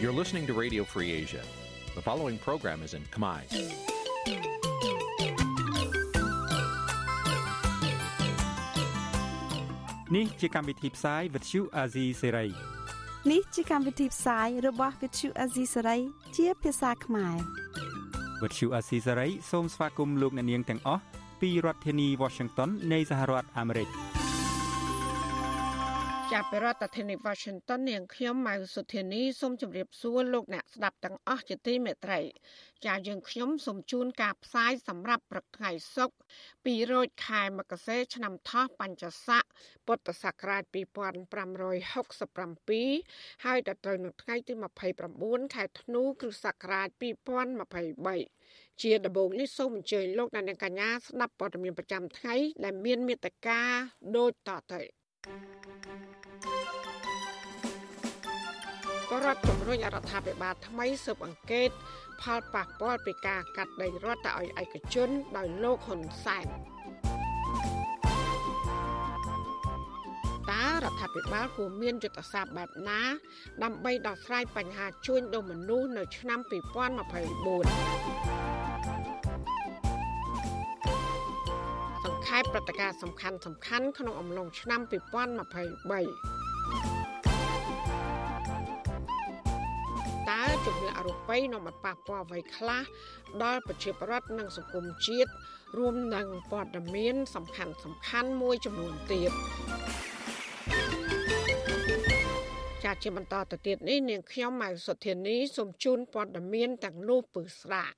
You're listening to Radio Free Asia. The following program is in Khmer. Nǐ chi càm bi tiệp xáy vệt chiu a zì sáy. នេះជាកម្មវិធីផ្សាយរបស់ Vithu Azisari ជាភាសាខ្មែរ វត្តឈូអាស៊ីសេរីសូមស្វាគមន៍លោកអ្នកនាងទាំងអស់ពីរដ្ឋធានី Washington នៃសហរដ្ឋអាមេរិក។ ចាប់ពីរដ្ឋធានី Washington នាងខ្ញុំម៉ៅសុធានីសូមជម្រាបសួរលោកអ្នកស្ដាប់ទាំងអស់ជាទីមេត្រី ចាយើងខ្ញុំសូមជូនការផ្សាយសម្រាប់ព្រឹកថ្ងៃសុក្រពីរោចខែមករាឆ្នាំថោះបัญចស័កពុទ្ធសករាជ2567ហើយដល់ត្រូវនៅថ្ងៃទី29ខែធ្នូគ្រិស្តសករាជ2023ជាដំបូងនេះសូមអញ្ជើញលោកអ្នកនាងកញ្ញាស្ដាប់ព័ត៌មានប្រចាំថ្ងៃដែលមានមេត្តាដូចតទៅក៏ រដ្ឋជំរុញរដ្ឋាភិបាលថ្មីស៊ើបអង្កេតផលប៉ះពាល់ពីការកាត់ដីរដ្ឋទៅឲ្យឯកជនដោយលោកហ៊ុនសែនតើរដ្ឋាភិបាលគួរមានយុទ្ធសាស្ត្របែបណា ដើម្បីដោះស្រាយបញ្ហាជួញដូរមនុស្សនៅឆ្នាំ2024 ខេបព្រឹត្តិការណ៍សំខាន់សំខាន់ក្នុងអំឡុងឆ្នាំ2023ជំនឿអរូបីនាំឲ្យប៉ះពាល់អ្វីខ្លះដល់ប្រជាពលរដ្ឋនិងសង្គមជាតិរួមនឹងព័ត៌មានសំខាន់សំខាន់មួយចំនួនទៀតចាជាបន្តទៅទៀតនេះនាងខ្ញុំម៉ៅសុធានីសូមជូនព័ត៌មានទាំងនោះពឺស្រាក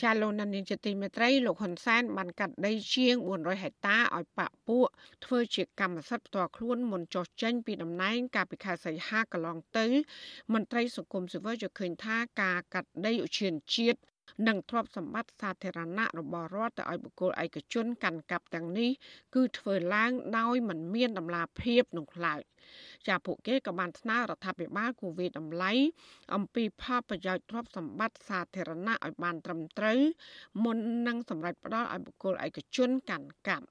ចាលោកនានីជាទីមេត្រីលោកហ៊ុនសែនបានកាត់ដីជាង400ហិកតាឲ្យបាក់ពួកធ្វើជាកម្មសិទ្ធិផ្ទាល់ខ្លួនមុនចុះចេញពីតំណែងកាលពីខែសីហាកន្លងទៅ មន្ត្រីសង្គមស៊ីវិលយល់ឃើញថាការកាត់ដីឧឈានជាតិ និងទ្រព្យសម្បត្តិសាធារណៈរបស់រដ្ឋទៅឲ្យបុគ្គលឯកជនកាន់កាប់ទាំងនេះគឺធ្វើឡើងដោយមិនមានដំណាភាពនោះឡើយចាពួកគេក៏បានស្នើរដ្ឋាភិបាលគូវេតម្លៃអំពីផលប្រយោជន៍ទ្រព្យសម្បត្តិសាធារណៈឲ្យបានត្រឹមត្រូវមុននឹងសម្រេចផ្ដល់ឲ្យបុគ្គលឯកជនកាន់កាប់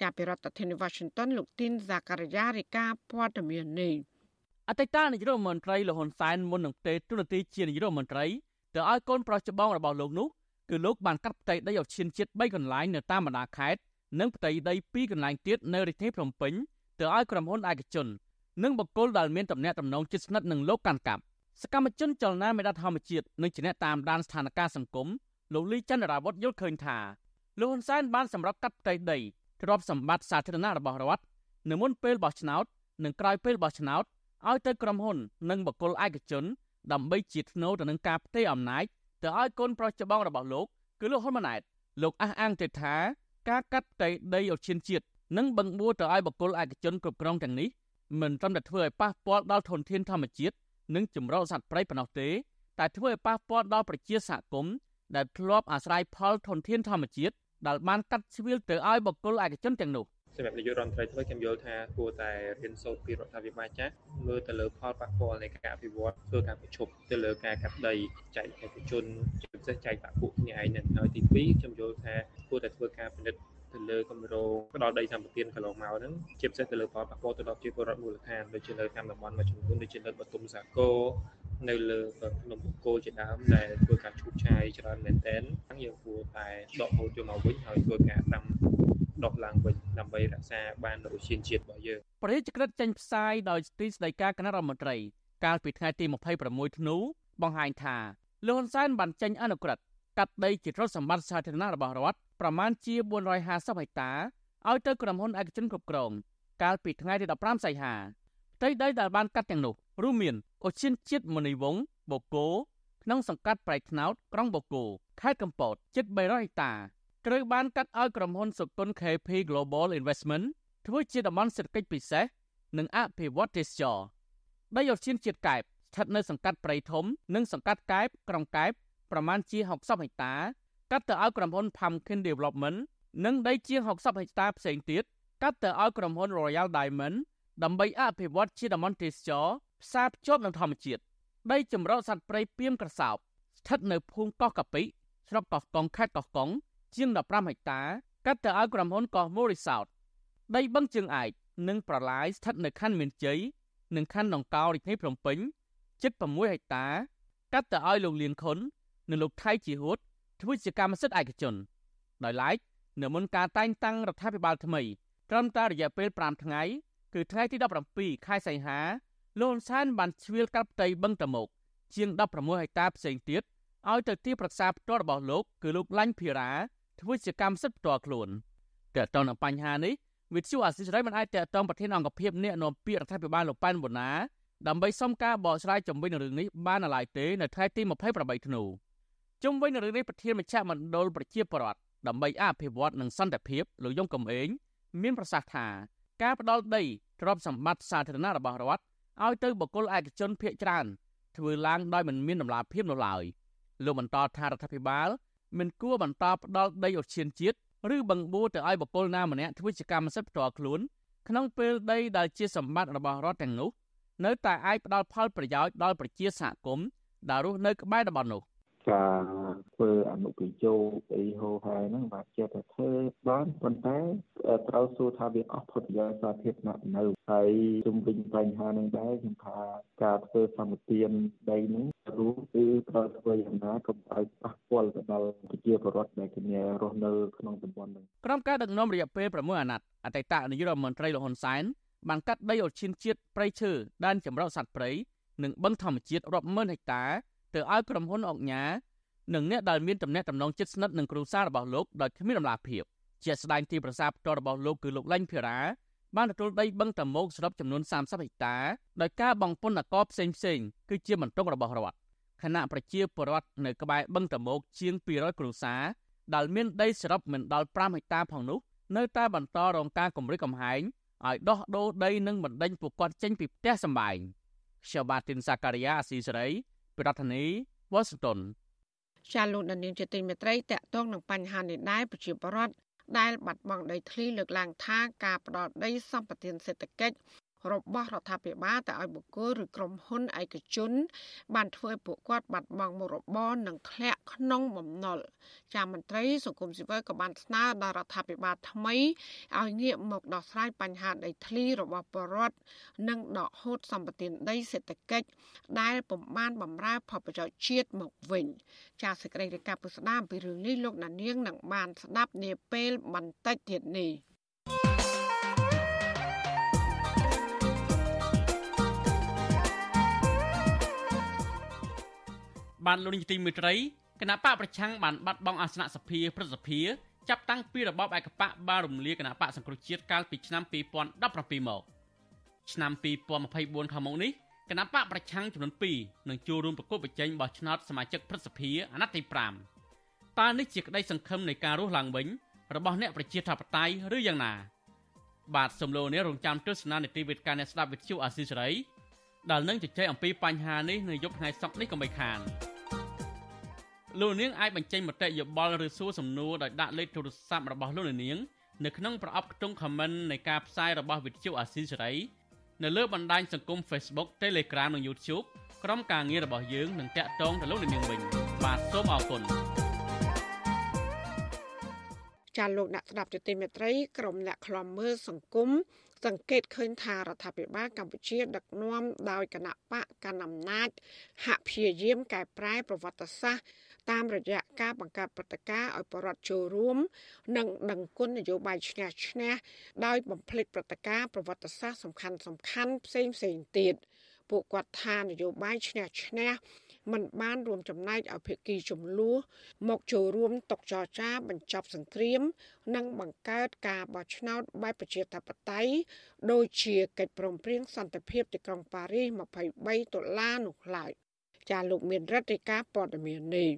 ជាពីរដ្ឋធានី Washington លោកទីនហ្សាការីយ៉ារីកាព័ត៌មាននេះអតីតនាយករដ្ឋមន្ត្រីលហ៊ុនសែនមុននឹងទេទូនាទីជានាយករដ្ឋមន្ត្រី ទៅឲ្យកូនប្រុសច្បងរបស់លោកនោះគឺលោកបានកាត់ផ្ទៃដីឲ្យឈានជាតិ3កន្លែងនៅតាមបណ្ដាខេត្តនិងផ្ទៃដី2កន្លែងទៀតនៅរាជធានីភ្នំពេញទៅឲ្យក្រុមហ៊ុនឯកជននិងបុគ្គលដែលមានតំណែងតំណងជិតស្និទ្ធនឹងលោកកាន់កាប់សកម្មជនចលនាមេដាធម្មជាតិនិងជាអ្នកតាមដានស្ថានភាពសង្គមលោកលីចន្ទរាវុធយល់ឃើញថាលោកហ៊ុនសែនបានសម្រាប់កាត់ផ្ទៃដីទ្រព្យសម្បត្តិសាធារណៈរបស់រដ្ឋនៅមុនពេលបោះឆ្នោតនិងក្រោយពេលបោះឆ្នោតឲ្យទៅក្រុមហ៊ុននិងបុគ្គលឯកជន ដើម្បីជាធ្នូទៅនឹងការផ្ទេរអំណាចទៅឲ្យកូនប្រុសច្បងរបស់លោកគឺលោកហ៊ុនម៉ាណែតលោកអះអាងទៅថាការកាត់ផ្ទៃដីឧឈានជាតិនិងបង្បួរទៅឲ្យបុគ្គលឯកជនគ្រប់គ្រងទាំងនេះមិនត្រឹមតែធ្វើឲ្យប៉ះពាល់ដល់ធនធានធម្មជាតិនិងចម្រុះសត្វព្រៃប៉ុណ្ណោះទេតែធ្វើឲ្យប៉ះពាល់ដល់ប្រជាសហគមន៍ដែលធ្លាប់អាស្រ័យផលធនធានធម្មជាតិដែលបានកាត់ជ្រៀលទៅឲ្យបុគ្គលឯកជនទាំងនោះ សម្រាប់នាយករដ្ឋមន្ត្រីថ្មីខ្ញុំយល់ថាគួរតែរៀនសូត្រពីរដ្ឋាភិបាលចាស់មើលទៅលើផលប៉ះពាល់នៃការអភិវឌ្ឍធ្វើការប្រជុំទៅលើការកាត់ដីចែកឯកជនជាពិសេសចែកបាក់ពួកគ្នាឯងនឹងហើយទី2ខ្ញុំយល់ថាគួរតែធ្វើការពិនិត្យទៅលើគម្រោងផ្ដល់ដីសម្បត្តិកន្លងមកហ្នឹងជាពិសេសទៅលើផលប៉ះពាល់ទៅដល់ប្រជាពលរដ្ឋមូលដ្ឋានដូចជានៅតាមតំបន់មួយចំនួនដូចជានៅបទុមសាគរនៅលើភ្នំបូកគោជាដើមដែលធ្វើការឈូសឆាយច្រើនមែនទែនហ្នឹងយើងគួរតែដកហូតយកមកវិញហើយធ្វើការដាំ ដុះឡើងវិញដើម្បីរក្សាបាននូវជាតិជាតិរបស់យើងប្រជាក្រិតចេញផ្សាយដោយទីស្តីការគណៈរដ្ឋមន្ត្រី កាលពីថ្ងៃទី26ធ្នូបង្ហាញថាលោកហ៊ុនសែនបានចេញអនុក្រឹត្យកាត់ដីជាទ្រព្យសម្បត្តិសាធារណៈរបស់រដ្ឋប្រមាណជា450ហិកតាឲ្យទៅក្រុមហ៊ុនឯកជនគ្រប់គ្រង កាលពីថ្ងៃទី15សីហាផ្ទៃដីដែលបានកាត់ទាំងនោះរួមមានអូឈានជាតិមនីវងបូកូក្នុងសង្កាត់ប្រៃថ្នោតក្រុងបូកូខេត្តកំពតជិត300ហិកតា ត្រូវបានកាត់ឲ្យក្រុមហ៊ុនសុគន្ធ KP Global Investment ធ្វើជាតំបន់សេដ្ឋកិច្ចពិសេសនិងអភិវឌ្ឍទេសចរដីអូឈានជាតិកែបស្ថិតនៅសង្កាត់ព្រៃធំ និងសង្កាត់កែបក្រុងកែបប្រមាណជា60ហិកតាកាត់ទៅឲ្យក្រុមហ៊ុន Pumpkin Development និងដីជាង60ហិកតាផ្សេងទៀតកាត់ទៅឲ្យក្រុមហ៊ុន Royal Diamond ដើម្បីអភិវឌ្ឍជាតំបន់ទេសចរផ្សារភ្ជាប់នឹងធម្មជាតិដីចម្រុះសត្វព្រៃពីមក្រសោបស្ថិតនៅភូមិកោះកាពិស្រុកកោះកុងខេត្តកោះកុង ជាង15ហិកតាកាត់ទៅឲ្យក្រុមហ៊ុនកោះមូរីសោតដីបឹងជើងឯកនិងប្រឡាយស្ថិតនៅខណ្ឌមានជ័យនិងខណ្ឌដង្កោរាជធានីភ្នំពេញជិត6ហិកតា កាត់ទៅឲ្យលោកលៀនខុននិងលោកថៃជីហួតធ្វើជាកម្មសិទ្ធិឯកជនដោយឡែកនៅមុនការតែងតាំងរដ្ឋាភិបាលថ្មីត្រឹមតែរយៈពេល5ថ្ងៃគឺថ្ងៃទី17ខែសីហាលោកហ៊ុនសែនបានជ្រៀលកាត់ផ្ទៃបឹងតមោកជាង16ហិកតាផ្សេងទៀតឲ្យទៅទីប្រឹក្សាផ្ទាល់របស់លោកគឺលោកឡាញ់ភីរ៉ា ធ្វើជាកម្មសិទ្ធិផ្ទាល់ខ្លួនតើតើនឹងបញ្ហានេះវិទ្យុអាស៊ីសេរីមិនអាចតតងប្រធានអង្គភិបអ្នកនាំពាក្យរដ្ឋាភិបាលលោកប៉ែនបូណាដើម្បីសុំការបកស្រាយជំវិញនឹងរឿងនេះបាននៅឡើយទេនៅថ្ងៃទី28ធ្នូជុំវិញនឹងរឿងនេះប្រធានមជ្ឈមណ្ឌលប្រជាពលរដ្ឋដើម្បីអភិវឌ្ឍនិងសន្តិភាពលោកយងកំឯងមានប្រសាសន៍ថាការផ្ដាល់ដីទ្រព្យសម្បត្តិសាធារណៈរបស់រដ្ឋឲ្យទៅបុគ្គលឯកជនភៀកច្រើនធ្វើឡើងដោយមិនមានដំណាភាពនោះឡើយលោកបន្តថារដ្ឋាភិបាល មិនគួរបន្តផ្ដាល់ដីឧទ្យានជាតិឬបង្បួរទៅឲ្យបុគ្គលណាម្នាក់ធ្វើជាកម្មសិទ្ធិផ្ទាល់ខ្លួនក្នុងពេលដីដែលជាសម្បត្តិរបស់រដ្ឋទាំងនោះនៅតែអាចផ្ដល់ផលប្រយោជន៍ដល់ប្រជាសហគមន៍ដែលរស់នៅក្បែរតំបន់នោះ ការធ្វើអនុប្រយោគអីហោហែហ្នឹងបាទជាតែធ្វើបានប៉ុន្តែត្រូវសួរថាវាអស់ផលប្រយោជន៍សាធារណៈនៅហើយជុំវិញបញ្ហាហ្នឹងដែរខ្ញុំថាការធ្វើសម្បទានដីហ្នឹងរួមគឺត្រូវធ្វើយ៉ាងណាកុំឲ្យប៉ះពាល់ទៅដល់ប្រជាពលរដ្ឋដែលគ្នារស់នៅក្នុងតំបន់ហ្នឹងក្រុមការដឹកនាំរយៈពេល6អាណត្តិអតីតនាយករដ្ឋមន្ត្រីលហ៊ុនសែនបានកាត់ដីឧទ្យានជាតិព្រៃឈើដែនចម្រុះសត្វព្រៃនិងបឹងធម្មជាតិរាប់ម៉ឺនហិកតា ទៅឲ្យក្រុមហ៊ុនអុកញ៉ានិងអ្នកដែលមានតំណែងតំណងជិតស្និទ្ធនឹងគ្រួសាររបស់លោកដោយគ្មានដំណាភាពជាស្ដែងទីប្រសាផ្ទាល់របស់លោកគឺលោកឡាញ់ភិរាបានទទួលដីបឹងតមោកសរុបចំនួន30ហិកតាដោយការបងពុនអកផ្សេងផ្សេងគឺជាបន្ទុករបស់រដ្ឋខណៈប្រជាពលរដ្ឋនៅក្បែរបឹងតមោកជាង200គ្រួសារដែលមានដីសរុបមិនដល់5ហិកតាផងនោះនៅតែបន្តរងការគំរាមកំហែងឲ្យដោះដូរដីនិងបណ្ដេញពួកគាត់ចេញពីផ្ទះសម្បែងខ្ញុំបាទទីនសាការីយ៉ាអស៊ីសេរី ប្រធានាធិបតី Washington ចាលោកដានៀងជាទីមេត្រីតកតងនឹងបញ្ហានេះដែរប្រជាពលរដ្ឋដែលបាត់បង់ដីធ្លីលើកឡើងថាការផ្ដោតដីសម្បត្តិសេដ្ឋកិច្ច របស់រដ្ឋាភិបាលទៅឲ្យបុគ្គលឬក្រុមហ៊ុនឯកជន បានធ្វើឲ្យពួកគាត់បាត់បង់មុខរបរនិងធ្លាក់ក្នុងបំណុលចាមន្ត្រីសង្គមស៊ីវិលក៏បានស្នើដល់រដ្ឋាភិបាលថ្មីឲ្យងាកមកដោះស្រាយបញ្ហាដីធ្លីរបស់ប្រជាពលរដ្ឋនិងដកហូតសម្បត្តិដីសេដ្ឋកិច្ចដែលពំបានបំរើផលប្រយោជន៍ជាតិមកវិញ ចាសសេចក្តីរាយការណ៍ពុស្ដាអំពីរឿងនេះលោកណានៀងនឹងបានស្ដាប់នាពេលបន្តិចទៀតនេះ បានលោកនាយកទីមេត្រីគណៈបកប្រឆាំងបានបាត់បង់អាសនៈសភាព្រឹទ្ធសភាចាប់តាំងពីរបបឯកបកបានរំលាយគណៈបកសង្គ្រោះជាតិកាលពីឆ្នាំ2017មកឆ្នាំ2024ខាងមុខនេះគណៈបកប្រឆាំងចំនួន2នឹងចូលរួមប្រគល់ប្រជែងបោះឆ្នោតសមាជិកព្រឹទ្ធសភាអាណត្តិទី5តើនេះជាក្តីសង្ឃឹមនៃការរស់ឡើងវិញរបស់អ្នកប្រជាធិបតេយ្យឬយ៉ាងណា បាទសំឡូនេះរងចាំទស្សនានីតិវិទ្យាអ្នកស្ដាប់វិទ្យុអាស៊ីសេរីដែលនឹងជជែកអំពីបញ្ហានេះនៅយប់ថ្ងៃសុក្រនេះកុំបីខាន លោកនាងអាចបញ្ចេញមតិយោបល់ឬសួរសំណួរដោយដាក់លេខទូរស័ព្ទរបស់លោកនាងនៅក្នុងប្រអប់ខ្ទង់ comment នៃការផ្សាយរបស់វិទ្យុអាស៊ីសេរីនៅលើបណ្ដាញសង្គម Facebook Telegram និង YouTube ក្រុមការងាររបស់យើងនឹងតាក់ទងទៅលោកនាងវិញបាទសូមអរគុណចាលោកអ្នកស្ដាប់ទទីមេត្រីក្រុមអ្នកខ្លំមើលសង្គមសង្កេតឃើញថារដ្ឋាភិបាលកម្ពុជា ដឹកនាំដោយគណៈបកកណ្ដាលអំណាចហាក់ព្យាយាមកែប្រែប្រវត្តិសាស្ត្រ តាមរយៈការបង្កើតព្រឹត្តិការណ៍ឲ្យបរដ្ឋចូលរួម និងដឹងគុណនយោបាយឈ្នះឈ្នះដោយបំភ្លេចព្រឹត្តិការណ៍ប្រវត្តិសាស្ត្រសំខាន់សំខាន់ផ្សេងផ្សេងទៀតពួកគាត់ថានយោបាយឈ្នះឈ្នះមិនបានរួមចំណែកឲ្យភាគីចំនួនមកចូលរួមតុចរចាបញ្ចប់សង្គ្រាម និងបង្កើតការបោះឆ្នោតបែបប្រជាធិបតេយ្យដោយជាកិច្ចព្រមព្រៀងសន្តិភាពទីក្រុងប៉ារីស23ដុល្លារនោះឡើយ ចាលោកមានរដ្ឋាភិការព័ត៌មាននេះ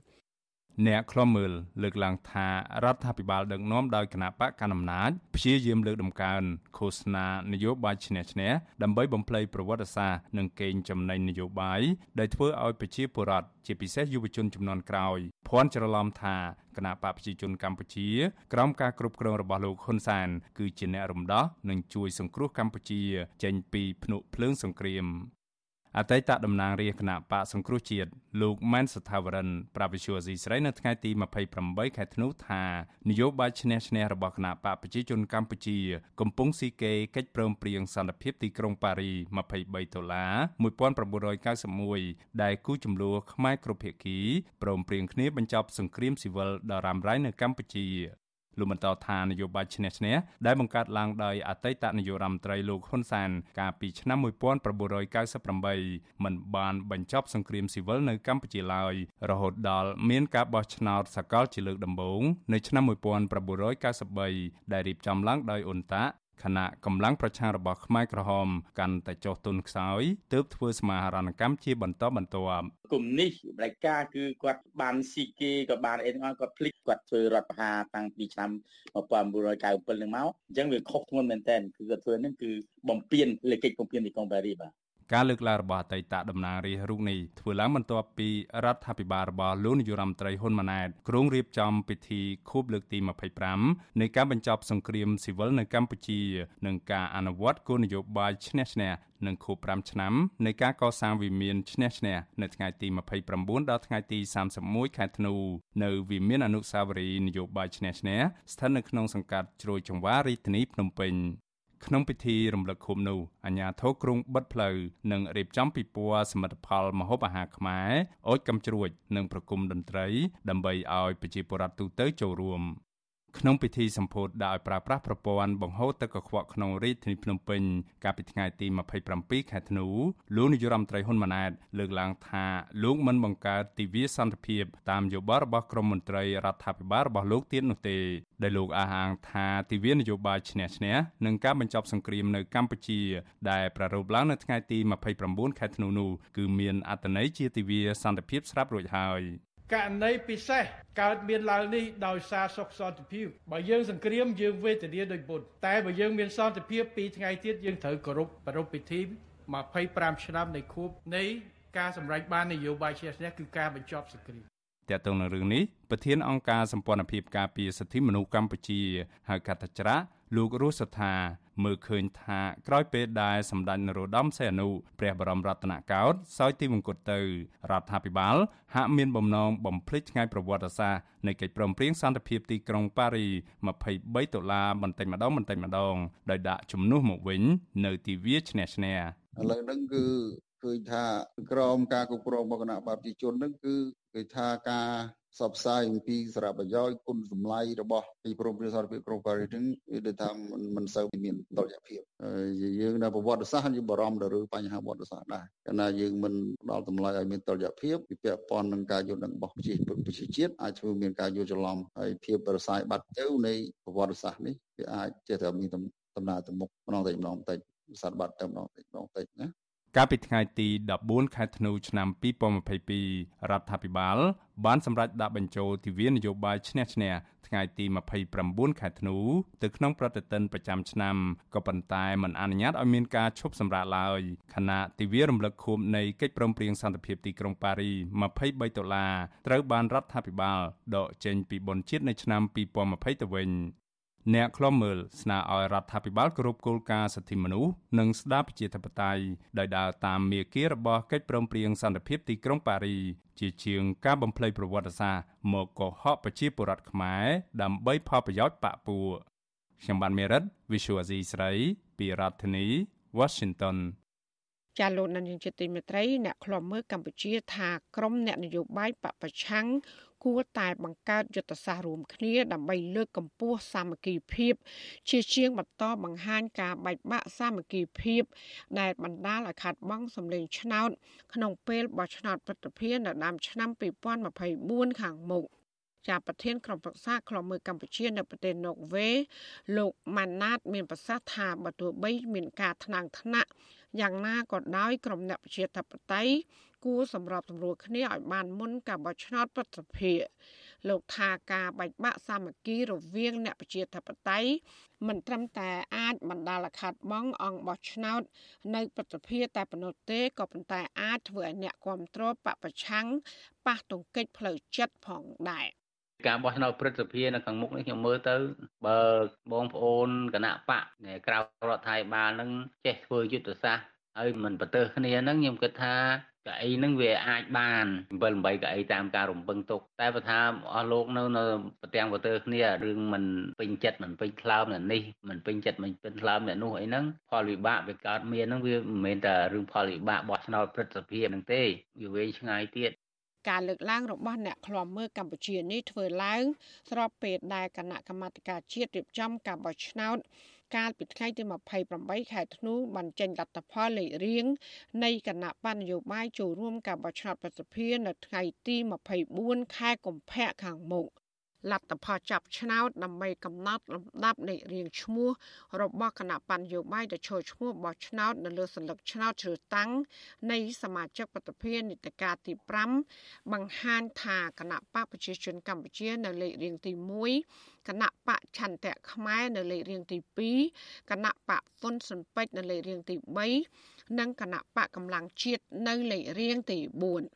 អ្នកខ្លំមើលលើកឡើងថារដ្ឋាភិបាលដឹកនាំដោយគណៈបកកណ្ដាលអំណាចព្យាយាមលើកដំកើងឃោសនានយោបាយឈ្នះឈ្នះដើម្បីបំភ្លៃប្រវត្តិសាស្ត្រនិងកេងចំណេញនយោបាយដែលធ្វើឲ្យប្រជាពលរដ្ឋជាពិសេសយុវជនចំនួនក្រោយភ័ន្តច្រឡំថាគណៈបកប្រជាជនកម្ពុជាក្រោមការគ្រប់គ្រងរបស់លោកហ៊ុនសានគឺជាអ្នករំដោះនិងជួយសង្គ្រោះកម្ពុជាចេញពីភ្នក់ភ្លើងសង្គ្រាម អអតីតតំណាងរាជគណៈបកសង្គ្រោះជាតិលោកម៉ែនសថាវរិនប្រាប់វិសុយអស៊ីស្រីនៅថ្ងៃទី28ខែធ្នូថានយោបាយឈ្នះឈ្នះរបស់គណៈបកប្រជាជនកម្ពុជាកំពុងស៊ីគេកិច្ចព្រមព្រៀងសន្តិភាពទីក្រុងប៉ារី23ដុល្លារ1991ដែលគូចំនួនខ្មែរគ្រប់ភាគីព្រមព្រៀងគ្នាបញ្ចប់សង្គ្រាមស៊ីវិលដ៏រ៉ាំរ៉ៃនៅកម្ពុជា លោកបន្តថានយោបាយឈ្នះឈ្នះដែលបង្កើតឡើងដោយអតីតនាយករដ្ឋមន្ត្រីលោកហ៊ុនសាន កាលពីឆ្នាំ1998មិនបានបញ្ចប់សង្គ្រាមស៊ីវិលនៅកម្ពុជាឡើយរហូតដល់មានការបោះឆ្នោតសកលជាលើកដំបូងនៅឆ្នាំ1993ដែលរៀបចំឡើងដោយអ៊ុនតា ខណៈកម្លាំងប្រឆាំងរបស់ខ្មែរក្រហមកាន់តែចុះទុនខ្សោយទើបធ្វើសមាហរណកម្មជាបន្តបន្ទាប់គុំនេះបដិការគឺគាត់បានស៊ីគេក៏បានអីទាំងអស់គាត់ភ្លេចគាត់ធ្វើរដ្ឋប្រហារតាំងពីឆ្នាំ1997នឹងមកអញ្ចឹងវាខុសធ្ងន់មែនតើគឺគាត់ធ្វើនេះគឺបំពេញលេខកិច្ចបំពេញទីក្រុងប៉ារីសបាទ ការលើកឡើងរបស់អតីតតំណាងរាស្ត្ររូបនេះធ្វើឡើងបន្ទាប់ពីរដ្ឋាភិបាលរបស់លោកនាយរដ្ឋមន្ត្រីហ៊ុនម៉ាណែតក្រុងរៀបចំពិធីខួបលើកទី25នៃការបញ្ចប់សង្គ្រាមស៊ីវិលនៅកម្ពុជានិងការអនុវត្តគោលនយោបាយឈ្នះឈ្នះនឹងខួប5ឆ្នាំនៃការកសាងវិមានឈ្នះឈ្នះនៅថ្ងៃទី29ដល់ថ្ងៃទី31ខែធ្នូនៅវិមានអនុស្សាវរីយ៍នយោបាយឈ្នះឈ្នះស្ថិតនៅក្នុងសង្កាត់ជ្រោយចង្វាររាជធានីភ្នំពេញ ក្នុងពិធីរំលឹកខួបនោះអាជ្ញាធរក្រុងបិទផ្លូវនិងរៀបចំពិព័រណ៍សមិទ្ធផលម្ហូបអាហារខ្មែរអូចកំជ្រួចនិងប្រគំតន្ត្រីដើម្បីឲ្យប្រជាពលរដ្ឋទូទៅចូលរួម ក្នុងពិធីសម្ពោធដែលប្រើប្រាស់ប្រព័ន្ធបង្ហូរទឹកកខ្វក់ក្នុងរាជធានីភ្នំពេញកាលពីថ្ងៃទី27ខែធ្នូលោកនាយរដ្ឋមន្ត្រីហ៊ុនម៉ាណែតលើកឡើងថាលោកមិនបង្កើតទិវាសន្តិភាពតាមយោបល់របស់ក្រមមន្ត្រីរដ្ឋាភិបាលរបស់លោកទៀតនោះទេដែលលោកអះអាងថាទិវានយោបាយឈ្នះឈ្នះនឹងការបញ្ចប់សង្គ្រាមនៅកម្ពុជា ដែលប្រារព្ធឡើងនៅថ្ងៃទី29ខែធ្នូនោះគឺមានអត្ថន័យជាទិវាសន្តិភាពស្រាប់រួចហើយ ករណីពិសេសកើតមានឡើងនេះដោយសារសុខសន្តិភាពបើយើងសង្គ្រាមយើងវេទនាដោយបុណ្យតែបើយើងមានសន្តិភាពពីថ្ងៃទៀតយើងត្រូវគោរពប្រារព្ធពិធី25ឆ្នាំនៃខួបនៃការសម្រេចបាននយោបាយជាស្នះគឺការបញ្ចប់សង្គ្រាមតើតើនឹងរឿងនេះប្រធានអង្គការសម្ព័ន្ធភាពការពារសិទ្ធិមនុស្សកម្ពុជាហៅកាត់ច្រាលោករស់សថា មើលឃើញថាក្រោយពេលដែលសម្ដេចនរោត្តមសីហនុព្រះបរមរតនកោដ្ឋសោយទីមង្គតទៅរដ្ឋាភិបាលហាក់មានបំណងបំភ្លេចថ្ងៃប្រវត្តិសាស្ត្រនៃកិច្ចព្រមព្រៀងសន្តិភាពទីក្រុងប៉ារី23ដុល្លារបន្តិចម្ដងបន្តិចម្ដងដោយដាក់ជំនួសមកវិញ នៅទីវាឈ្នះឈ្នះឥឡូវហ្នឹងគឺឃើញថាក្រមការគ្រប់គ្រងរបស់គណៈបព្វជិជនហ្នឹងគឺគេថាការ សបផ្សាយអំពីសារៈប្រយោជន៍គុណសម្លៃរបស់ពីព្រមព្រៀងសន្តិភាពក្រុងប៉ារីសហ្នឹងគឺដូចថាមិនសូវមានតុល្យភាពយើងនៅប្រវត្តិសាស្ត្រយើងបារម្ភទៅលើបញ្ហាប្រវត្តិសាស្ត្រដែរកាលណាយើងមិនផ្ដល់តម្លៃឲ្យមានតុល្យភាពពីពាក់ព័ន្ធនឹងការយល់ដឹងរបស់ប្រជាប្រជាជាតិអាចធ្វើមានការយល់ច្រឡំហើយភាពប្រសើរបាត់ទៅនៃប្រវត្តិសាស្ត្រនេះវាអាចចេះតែមានដំណើរទៅមុខម្ដងតែម្ដងបន្តិចសាត់បាត់ទៅម្ដងតិចម្ដងតិចណា កាលពីថ្ងៃទី14ខែធ្នូឆ្នាំ2022រដ្ឋាភិបាលបានសម្រេចដាក់បញ្ចូលទិវានយោបាយឈ្នះឈ្នះថ្ងៃទី29ខែធ្នូទៅក្នុងប្រតិទិនប្រចាំឆ្នាំក៏ប៉ុន្តែមិនអនុញ្ញាតឲ្យមានការឈប់សម្រាកឡើយខណៈទិវារំលឹកខួបនៃកិច្ចព្រមព្រៀងសន្តិភាពទីក្រុងប៉ារី23ដុល្លារត្រូវបានរដ្ឋាភិបាលដកចេញពីបុណ្យជាតិនៅឆ្នាំ2020ទៅវិញ អ្នកខ្លំមើលស្នើឲ្យរដ្ឋាភិបាលគោរពគោលការណ៍សិទ្ធិមនុស្សនិងស្ដារប្រជាធិបតេយ្យដោយដើរតាមមាគ៌ារបស់កិច្ចព្រមព្រៀងសន្តិភាពទីក្រុងប៉ារីជាជាងការបំភ្លៃប្រវត្តិសាស្ត្រមកកុហកប្រជាពលរដ្ឋខ្មែរដើម្បីផលប្រយោជន៍បកពួកខ្ញុំបានមេរិត Visual Asia ស្រីពីរដ្ឋធានី Washington ចាលោកនាយកទីមេត្រីអ្នកខ្លំមើលកម្ពុជាថាក្រមអ្នកនយោបាយបពប្រឆាំង គួរតែបង្កើតយុទ្ធសាស្ត្ររួមគ្នាដើម្បីលើកកម្ពស់សាមគ្គីភាព ជាជាងបន្តបង្ហាញការបែកបាក់សាមគ្គីភាព ដែលបណ្ដាលឲ្យខាត់បងសម្លេងឆ្នោត ក្នុងពេលបោះឆ្នោតប្រតិភិននៅដើមឆ្នាំ2024ខាងមុខជាប្រធានក្រុមប្រឹក្សាខ្លមើកម្ពុជានៅប្រទេសណូវេលោកម៉ាណាត មានប្រសាសន៍ថាបើទោះបីមានការថ្នាំងថ្នាក់យ៉ាងណាក៏ដោយក្រុមអ្នកប្រជាធិបតេយ្យ គួរសម្របសម្រួលគ្នាឲ្យបានមុនការបោះឆ្នោតប្រតិភិលោកថាការបែកបាក់សាមគ្គីរវាងអ្នកប្រជាធិបតេយ្យមិនត្រឹមតែអាចបណ្ដាលឲ្យខាត់បងអង្គបោះឆ្នោត នៅប្រតិភិតែប៉ុណ្ណោះទេក៏ប៉ុន្តែអាចធ្វើឲ្យអ្នកគ្រប់គ្រងបពប្រឆាំងប៉ះទង្គិចផ្លូវចិត្តផងដែរការបោះឆ្នោតព្រឹទ្ធសភានៅខាងមុខនេះខ្ញុំមើលទៅបើបងប្អូនគណៈបកក្រៅរដ្ឋាភិបាលនឹងចេះធ្វើយុទ្ធសាស្ត្រហើយមិនប្រទើសគ្នាហ្នឹងខ្ញុំគិតថា កៅអីហ្នឹងវាអាចបាន7 8កៅអីតាមការរំពឹងទុកតែបើថាអស់លោកនៅនៅប្រទាំងប្រទើគ្នារឿងមិនពេញចិត្តមិនពេញថ្លើមអ្នកនេះមិនពេញចិត្តមិនពេញថ្លើមអ្នកនោះអីហ្នឹងផលវិបាកវាកើតមានហ្នឹងវាមិនមែនតែរឿងផលវិបាកបោះឆ្នោតព្រឹទ្ធសភាហ្នឹងទេវាវែងឆ្ងាយទៀតការលើកឡើងរបស់អ្នកឃ្លាំមើលកម្ពុជានេះធ្វើឡើងស្របពេលដែលគណៈកម្មាធិការជាតិរៀបចំការបោះឆ្នោត កាលពីថ្ងៃទី28ខែធ្នូបានចេញលទ្ធផលលេខរៀងនៃគណៈបញ្ញយោបាយចូលរួមការបោះឆ្នោតប្រសិទ្ធភាពនៅថ្ងៃទី24ខែកុម្ភៈខាងមុខ លទ្ធផលចាប់ឆ្នោតដើម្បីកំណត់លំដាប់នៃរៀងឈ្មោះរបស់គណៈបញ្ញយោបាយដែលចូលឈ្មោះបោះឆ្នោតនៅលើសន្លឹកឆ្នោតជ្រើសតាំងនៃសមាជិកប្រតិភិនីតិកាទី5បង្ហាញថាគណៈបកប្រជាជនកម្ពុជានៅលេខរៀងទី1គណៈបកឆន្ទៈខ្មែរនៅលេខរៀងទី2គណៈបកហ៊ុនស៊ុនពេជ្រនៅលេខរៀងទី3និងគណៈបកកម្លាំងជាតិនៅលេខរៀងទី4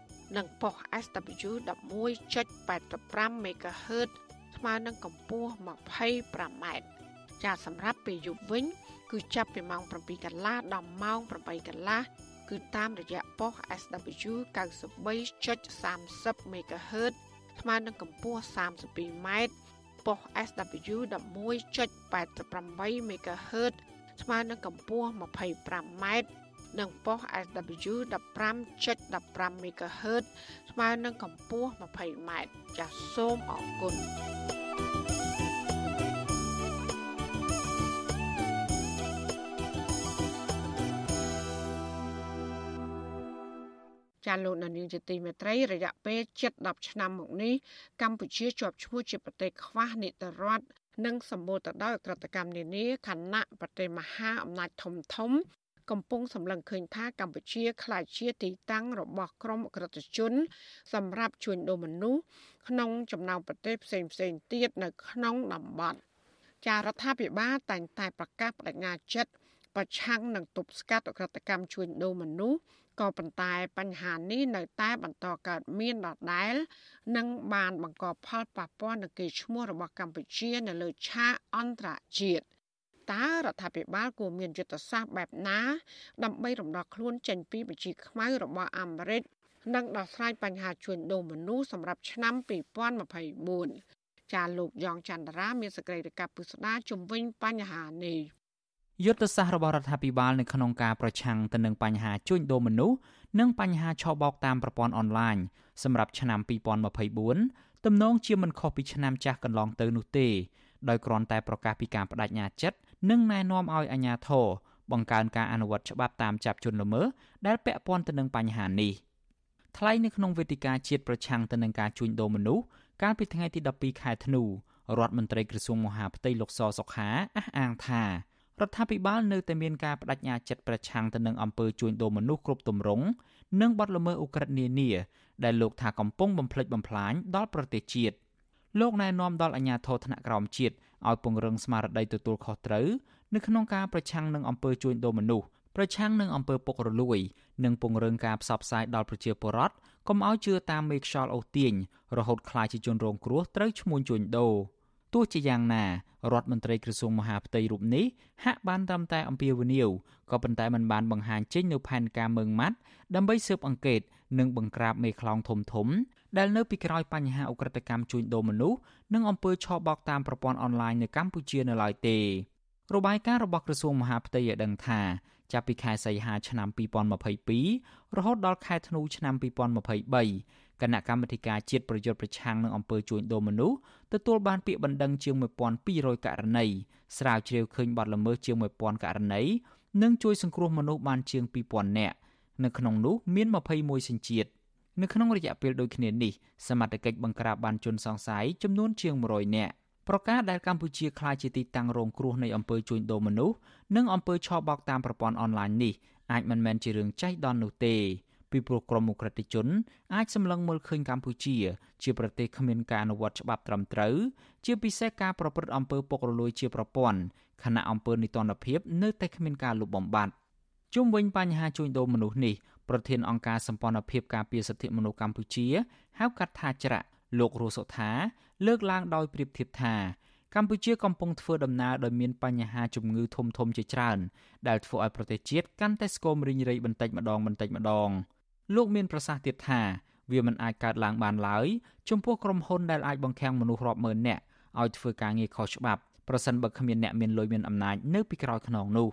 និងប៉ុស SW 11.85 MHz ស្មើនឹងកម្ពស់ 25m ចាសម្រាប់ពេលយប់វិញ គឺចាប់ពីម៉ោង7កន្លះដល់ម៉ោង8កន្លះគឺតាមរយៈប៉ុស SW 93.30 MHz ស្មើនឹងកម្ពស់ 32m ប៉ុស SW 11.88 MHz ស្មើនឹងកម្ពស់ 25m និងប៉ុស SW 15.15 MHz ស្មើនឹងកម្ពស់ 20m ចាសសូមអរគុណចាលោកនានីជាទីមេត្រីរយៈពេល7-10ឆ្នាំមកនេះកម្ពុជាជាប់ឈ្មោះជាប្រទេសខ្វះនីតិរដ្ឋនិងសម្បូរទៅដោយក្រិតកម្មនានាខណៈប្រទេសមហាអំណាចធំធំ កំពុងសម្លឹងឃើញថាកម្ពុជាក្លាយជាទីតាំងរបស់ក្រុមអក្រិតជន សម្រាប់ជួញដូរមនុស្សក្នុងចំណោមប្រទេសផ្សេងផ្សេងទៀតនៅក្នុងតំបន់ចារដ្ឋាភិបាលតែងតែប្រកាសបដិញ្ញាចិត្តប្រឆាំងនឹងទប់ស្កាត់អក្រិតកម្មជួញដូរមនុស្សក៏ប៉ុន្តែបញ្ហានេះនៅតែបន្តកើតមានដដែលនិងបានបង្កផលប៉ះពាល់ដល់កេរ្តិ៍ឈ្មោះរបស់កម្ពុជានៅលើឆាកអន្តរជាតិ តើរដ្ឋាភិបាលគួរមានយុទ្ធសាស្ត្របែបណា ដើម្បីរំដោះខ្លួនចេញពីបញ្ជីខ្មៅរបស់អាមេរិកនិងដោះស្រាយបញ្ហាជួញដូរមនុស្សសម្រាប់ឆ្នាំ2024ចាលោកយ៉ងច័ន្ទរាមានសេចក្តីរាយការណ៍ពុស្ដាជំវិញបញ្ហានេះយុទ្ធសាស្ត្ររបស់រដ្ឋាភិបាលនៅក្នុងការប្រឆាំងទៅនឹងបញ្ហាជួញដូរមនុស្សនិងបញ្ហាឆបោកតាមប្រព័ន្ធអនឡាញសម្រាប់ឆ្នាំ2024ទំនងជាមិនខុសពីឆ្នាំចាស់កន្លងទៅនោះទេដោយគ្រាន់តែប្រកាសពីការបដិញ្ញាចិត្ត និងណែនាំឲ្យអាជ្ញាធរបង្កើនការអនុវត្តច្បាប់តាមចាប់ជនល្មើសដែលពាក់ព័ន្ធទៅនឹងបញ្ហានេះថ្លែងនៅក្នុងវេទិកាជាតិប្រឆាំងទៅនឹងការជួញដូរមនុស្សកាលពីថ្ងៃទី12ខែធ្នូរដ្ឋមន្ត្រីក្រសួងមហាផ្ទៃលោកសសុខាអះអាងថារដ្ឋាភិបាលនៅតែមានការបដិញ្ញាចិត្តប្រឆាំងទៅនឹងអំពើជួញដូរមនុស្សគ្រប់ទម្រង់និងបទល្មើសឧក្រិដ្ឋនានាដែលលោកថាកំពុងបំផ្លិចបំផ្លាញដល់ប្រទេសជាតិលោកណែនាំដល់អាជ្ញាធរថ្នាក់ក្រោមជាតិ ឲ្យពង្រឹងស្មារតីទទួលខុសត្រូវនៅក្នុងការប្រឆាំងនឹងអំពើជួញដូរមនុស្សប្រឆាំងនឹងអំពើពុករលួយ និងពង្រឹងការផ្សព្វផ្សាយដល់ប្រជាពលរដ្ឋកុំឲ្យជឿតាមមេខ្យល់អូសទាញរហូតក្លាយជាជនរងគ្រោះត្រូវឈ្មួញជួញដូរទោះជាយ៉ាងណារដ្ឋមន្ត្រីក្រសួងមហាផ្ទៃរូបនេះហាក់បានត្រឹមតែអំពាវនាវក៏ប៉ុន្តែมันបានបង្ហាញចេញនូវផែនការមើងម៉ាត់ដើម្បីស៊ើបអង្កេតនិងបង្ក្រាបមេខ្លោងធំធំ ដែលនៅពីក្រោយបញ្ហាអ ுக ្រិតកម្មជួញដូរមនុស្សនិងអំពើឆបោកតាមប្រព័ន្ធអនឡាញនៅកម្ពុជានៅឡើយទេរបាយការណ៍របស់ក្រសួងមហាផ្ទៃឲ្យដឹងថាចាប់ពីខែសីហាឆ្នាំ2022រហូតដល់ខែធ្នូឆ្នាំ2023គណៈកម្មាធិការជាតិប្រយុទ្ធប្រឆាំងនឹងអំពើជួញដូរមនុស្សទទួលបានពាក្យបណ្ដឹងជាង1200ករណីស្រាវជ្រាវឃើញបទល្មើសជាង1000ករណីនិងជួយសង្គ្រោះមនុស្សបានជាង2000នាក់នៅក្នុងនោះមាន21សញ្ជាតិ នៅក្នុងរយៈពេលដូចគ្នានេះសមត្ថកិច្ចបង្ក្រាបបានជនសង្ស័យចំនួនជាង100នាក់ប្រកាសដែលកម្ពុជាក្លាយជាទីតាំងរងគ្រោះនៃអំពើជួញដូរមនុស្សនិងអំពើឆបោកតាមប្រព័ន្ធអនឡាញនេះអាចមិនមែនជារឿងចៃដន្យនោះទេពីព្រោះក្រមអ ுக ្រិតជនអាចសម្លឹងមើលឃើញកម្ពុជា ជាប្រទេសគ្មានការអនុវត្តច្បាប់ត្រឹមត្រូវជាពិសេសការប្រព្រឹត្តអំពើពុករលួយជាប្រព័ន្ធខណៈអំពើនីតិរដ្ឋភាពនៅតែគ្មានការលុបបំបាត់ជុំវិញបញ្ហាជួញដូរមនុស្សនេះ ប្រធានអង្គការសម្ព័ន្ធភាពការពារសិទ្ធិមនុស្សកម្ពុជាហៅកាត់ថាច្រាក់លោករស់សុថា លើកឡើងដោយប្រៀបធៀបថាកម្ពុជាកំពុងធ្វើដំណើរដោយមានបញ្ហាជំងឺធំធំជាច្រើន ដែលធ្វើឲ្យប្រទេសជាតិកាន់តែស្គមរីងរៃបន្តិចម្ដងបន្តិចម្ដងលោកមានប្រសាសន៍ទៀតថាវាមិនអាចកើតឡើងបានឡើយចំពោះក្រុមហ៊ុនដែលអាចបង្ខាំងមនុស្សរាប់ម៉ឺននាក់ឲ្យធ្វើការងារខុសច្បាប់ប្រសិនបើគ្មានអ្នកមានលុយមានអំណាចនៅពីក្រោយខ្នងនោះ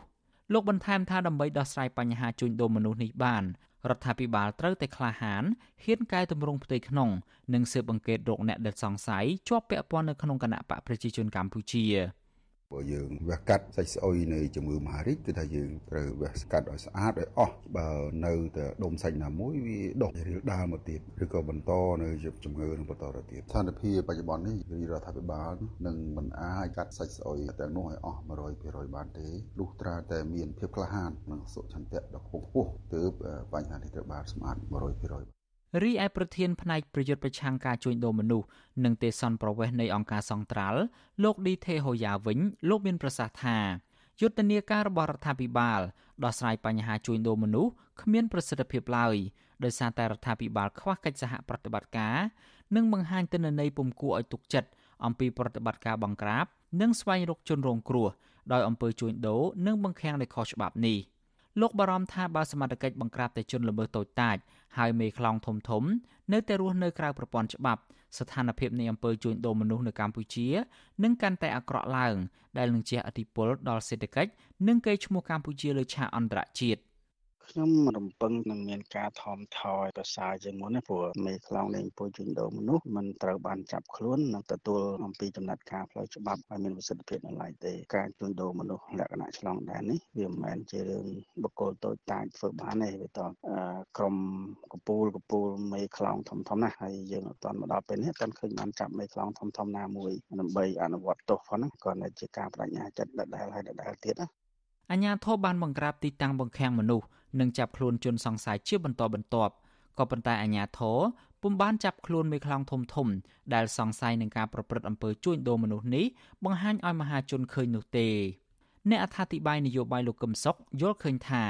លោកបន្ថែមថាដើម្បីដោះស្រាយបញ្ហាជួញដូរមនុស្សនេះបានរដ្ឋាភិបាលត្រូវតែក្លាហានហ៊ានកែតម្រង់ផ្ទៃក្នុងនិងស៊ើបអង្កេតរកអ្នកដែលសង្ស័យជាប់ពាក់ព័ន្ធនៅក្នុងគណៈបកប្រជាជនកម្ពុជា បើយើងវះកាត់សាច់ស្អុយនៃជំងឺមហារីកគឺថាយើងត្រូវវះស្កាត់ឲ្យស្អាតឲ្យអស់បើនៅតែដុំសាច់ណាមួយវាដុះរៀលដាលមកទៀតឬក៏បន្តនៅជំងឺនឹងបន្តទៅទៀតស្ថានភាពបច្ចុប្បន្ននេះរដ្ឋាភិបាលនឹងមិនអាចកាត់សាច់ស្អុយទាំងនោះឲ្យអស់100%បានទេលុះត្រាតែមានភាពក្លាហាននិងសុឆន្ទៈដ៏ខ្ពង់ខ្ពស់ទើបបញ្ហានេះត្រូវបានស្មាត100% រីឯប្រធានផ្នែកប្រយុទ្ធប្រឆាំងការជួញដូរមនុស្សនិងទេសន្តប្រវេសនៃអង្គការសង្ត្រាល់លោកឌីថេហូយ៉ាវិញលោកមានប្រសាសន៍ថាយុទ្ធនាការរបស់រដ្ឋាភិបាលដោះស្រាយបញ្ហាជួញដូរមនុស្សគ្មានប្រសិទ្ធភាពឡើយដោយសារតែរដ្ឋាភិបាលខ្វះកិច្ចសហប្រតិបត្តិការនិងបង្ហាញទិន្នន័យពុំគួរឲ្យទុកចិត្តអំពីប្រតិបត្តិការបង្ក្រាប និងស្វែងរកជនរងគ្រោះដោយអំពើជួញដូរនិងបង្ខាំងដោយខុសច្បាប់នេះ។លោកបារម្ភថាបើសមត្ថកិច្ចបង្ក្រាបតែជនល្មើសតូចតាច ហើយមេខ្លោងធំធំ នៅតែរស់នៅក្រៅប្រព័ន្ធច្បាប់ស្ថានភាពនៃអំពើជួញដូរមនុស្សនៅកម្ពុជានឹងកាន់តែអាក្រក់ឡើង ដែលនឹងជះឥទ្ធិពលដល់សេដ្ឋកិច្ចនិងកេរ្តិ៍ឈ្មោះកម្ពុជាលើឆាកអន្តរជាតិ ខ្ញុំរំពឹងនឹងមានការថមថយប្រសើរជាងមុនណាព្រោះមេខ្លោងលេងពុយជួញដូរមនុស្សមិនត្រូវបានចាប់ខ្លួននិងទទួលអំពីចំណាត់ការផ្លូវច្បាប់ឲ្យមានប្រសិទ្ធភាពនៅឡើយទេការជួញដូរមនុស្សលក្ខណៈឆ្លងដែននេះវាមិនមែនជារឿងបុគ្គលតូចតាចធ្វើបានទេវាតក្រុមកពូលកពូលមេខ្លោងធំធំណាស់ហើយយើងអត់ទាន់មកដល់ពេលនេះអត់ទាន់ឃើញបានចាប់មេខ្លោងធំធំណាមួយដើម្បីអនុវត្តទោសផងណាគ្រាន់តែជាការបដិញ្ញាចិត្តដដែលហើយដដែលទៀតណាអញ្ញាធិបបានបង្ក្រាបទីតាំងបង្ខាំងមនុស្ស និងចាប់ខ្លួនជនសង្ស័យជាបន្តបន្ទាប់ក៏ប៉ុន្តែអាជ្ញាធរពុំបានចាប់ខ្លួនមេខ្លោងធំធំ ដែលសង្ស័យនឹងការប្រព្រឹត្តអំពើជួញដូរមនុស្សនេះបង្ហាញឲ្យមហាជនឃើញនោះទេអ្នកអត្ថាធិប្បាយនយោបាយលោកកឹមសុខយល់ឃើញថា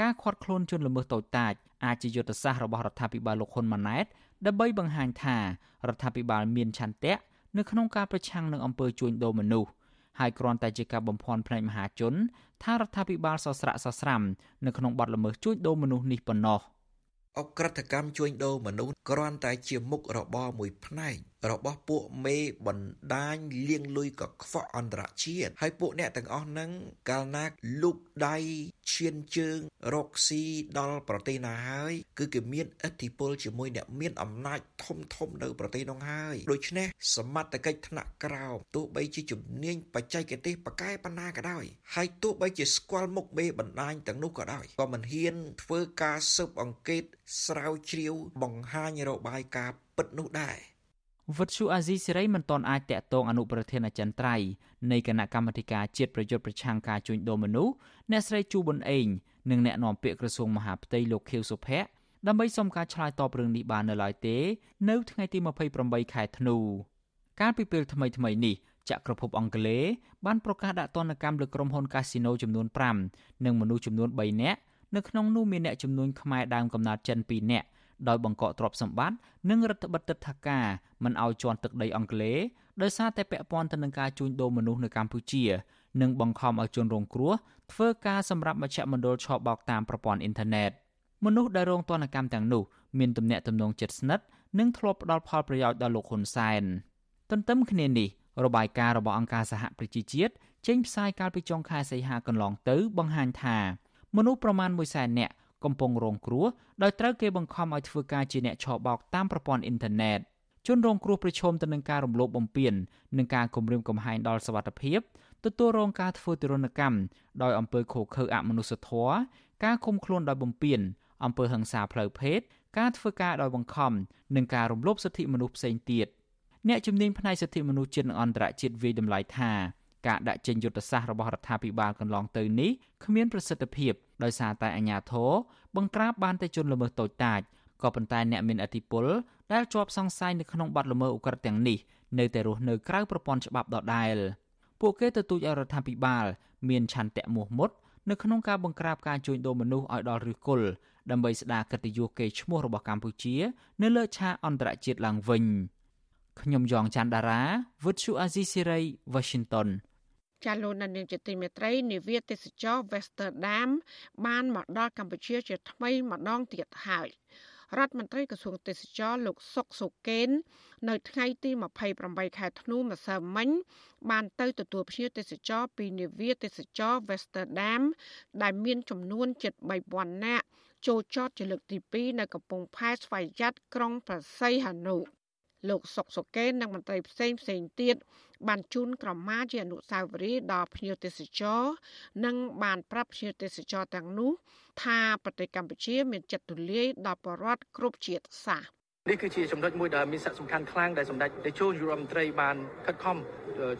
ការខាត់ខ្លួនជនល្មើសតូចតាចអាចជាយុទ្ធសាស្ត្ររបស់រដ្ឋាភិបាលលោកហ៊ុនម៉ាណែតដើម្បីបង្ហាញថារដ្ឋាភិបាលមានឆន្ទៈនៅក្នុងការប្រឆាំងនឹងអំពើជួញដូរមនុស្ស ហើយគ្រាន់តែជាការបំភាន់ផ្នែកមហាជនថារដ្ឋាភិបាលសស្រាក់សស្រាំនៅក្នុងបទល្មើសជួញដូរមនុស្សនេះប៉ុណ្ណោះអក្រិតកម្មជួញដូរមនុស្សគ្រាន់តែជាមុខរបរមួយផ្នែករបស់ពួកមេបណ្ដាញលៀងលុយកខ្វក់អន្តរជាតិហើយពួកអ្នកទាំងអស់ហ្នឹងកាលណាលូកដៃឈានជើងរកស៊ីដល់ប្រទេសណាហើយគឺគេមានឥទ្ធិពលជាមួយអ្នកមានអំណាចធំធំនៅប្រទេសនោះហើយដូច្នេះសមត្ថកិច្ចថ្នាក់ក្រោមទោះបីជាជំនាញបច្ចេកទេសប៉កែប៉ុណ្ណាក៏ដោយហើយទោះបីជាស្គាល់មុខមេបណ្ដាញទាំងនោះក៏ដោយក៏មិនហ៊ានធ្វើការស៊ើបអង្កេតស្រាវជ្រាវបង្ហាញរបាយការណ៍ពិតនោះដែរ វិទ្យុអាស៊ីសេរីមិនទាន់អាចតាក់ទងអនុប្រធានអចិន្ត្រៃយ៍នៃគណៈកម្មាធិការជាតិប្រយុទ្ធប្រឆាំងការជួញដូរមនុស្សអ្នកស្រីជូប៊ុនអេងនិងអ្នកនាំពាក្យក្រសួងមហាផ្ទៃលោកខៀវសុភ័ក្រដើម្បីសុំការឆ្លើយតបរឿងនេះបាននៅឡើយទេ នៅថ្ងៃទី28ខែធ្នូកាលពីពេលថ្មីថ្មីនេះចក្រភពអង់គ្លេសបានប្រកាសដាក់ទណ្ឌកម្មលើក្រុមហ៊ុនកាស៊ីណូចំនួន5និងមនុស្សចំនួន3នាក់នៅក្នុងនោះមានអ្នកចំនួនខ្មែរដើមកំណើតចិន2នាក់ ដោយបង្កកទ្រព្យសម្បត្តិនិងរដ្ឋបិទទឹកថាការមិនឲ្យជន់ទឹកដីអង់គ្លេសដោយសារតែពាក់ព័ន្ធទៅនឹងការជួញដូរមនុស្សនៅកម្ពុជានិងបង្ខំឲ្យជនរងគ្រោះធ្វើការសម្រាប់មជ្ឈមណ្ឌលឆបោកតាមប្រព័ន្ធអ៊ីនធឺណិតមនុស្សដែលរងទណ្ឌកម្មទាំងនោះមានទំនាក់ទំនងជិតស្និទ្ធនិងធ្លាប់ផ្ដល់ផលប្រយោជន៍ដល់លោកហ៊ុនសែនទន្ទឹមគ្នានេះរបាយការណ៍របស់អង្គការសហប្រជាជាតិចេញផ្សាយកាលពីចុងខែសីហាកន្លងទៅបង្ហាញថាមនុស្សប្រមាណ100,000នាក់ កំពុងរងគ្រោះដោយត្រូវគេបង្ខំឲ្យធ្វើការជាអ្នកឆបោកតាមប្រព័ន្ធអ៊ីនធឺណិតជនរងគ្រោះប្រឈមទៅនឹងការរំលោភបំពាននិងការគំរាមកំហែងដល់សវត្ថិភាពទទួលរងការធ្វើទរណកម្មដោយអំពើឃោរឃៅអមនុស្សធម៌ការឃុំខ្លួនដោយបំពានអំពើហិង្សាផ្លូវភេទការធ្វើការដោយបង្ខំនិងការរំលោភសិទ្ធិមនុស្សផ្សេងទៀតអ្នកជំនាញផ្នែកសិទ្ធិមនុស្សជាតិនិងអន្តរជាតិវិយតម្លៃថាការដាក់ចេញយុទ្ធសាស្ត្ររបស់រដ្ឋាភិបាលកន្លងទៅនេះគ្មានប្រសិទ្ធភាព ដោយសារតែអាជ្ញាធរបង្ក្រាបបានតែជនល្មើសតូចតាចក៏ប៉ុន្តែអ្នកមានអធិបុលដែលជាប់សង្ស័យនៅក្នុងបទល្មើសឧក្រិដ្ឋទាំងនេះនៅតែរស់នៅក្រៅប្រព័ន្ធច្បាប់ដដែលពួកគេទទូចឲ្យរដ្ឋាភិបាល មានឆន្ទៈមោះមុតនៅក្នុងការបង្ក្រាបការជួញដូរមនុស្សឲ្យដល់ឫសគល់ដើម្បីស្ដារកិត្តិយសកេរ្តិ៍ឈ្មោះរបស់កម្ពុជា នៅលើឆាកអន្តរជាតិឡើងវិញខ្ញុំយ៉ងច័ន្ទដារាវិទ្យុអាស៊ីសេរី Washington ចាលោកនាងជាទីមេត្រីនាវាទេសចរ Westerdam បានមកដល់កម្ពុជាជាថ្មីម្ដងទៀតហើយរដ្ឋមន្ត្រីក្រសួងទេសចរលោកសុកសុកេននៅថ្ងៃទី28ខែធ្នូម្សិលមិញ បានទៅទទួលភ្ញៀវទេសចរពីនាវាទេសចរ Westerdam ដែលមានចំនួនជិត3000នាក់ចូលចតជាលើកទី2នៅកំពង់ផែស្វ័យយ័តក្រុងប្រស័យហនុលោកសុកសុកេននិងមន្ត្រីផ្សេងផ្សេងទៀត បានជូនក្រមាជាអនុស្សាវរីយ៍ដល់ភ្ញៀវទេសចរនិងបានប្រាប់ភ្ញៀវទេសចរទាំងនោះថាប្រទេសកម្ពុជាមានចិត្តទូលាយដល់ប្រជាពលរដ្ឋគ្រប់ជាតិសាសន៍នេះគឺជាចំណុចមួយដែលមានសារៈសំខាន់ខ្លាំងដែលសម្ដេចតេជោយុរដ្ឋមន្ត្រីបានខិតខំ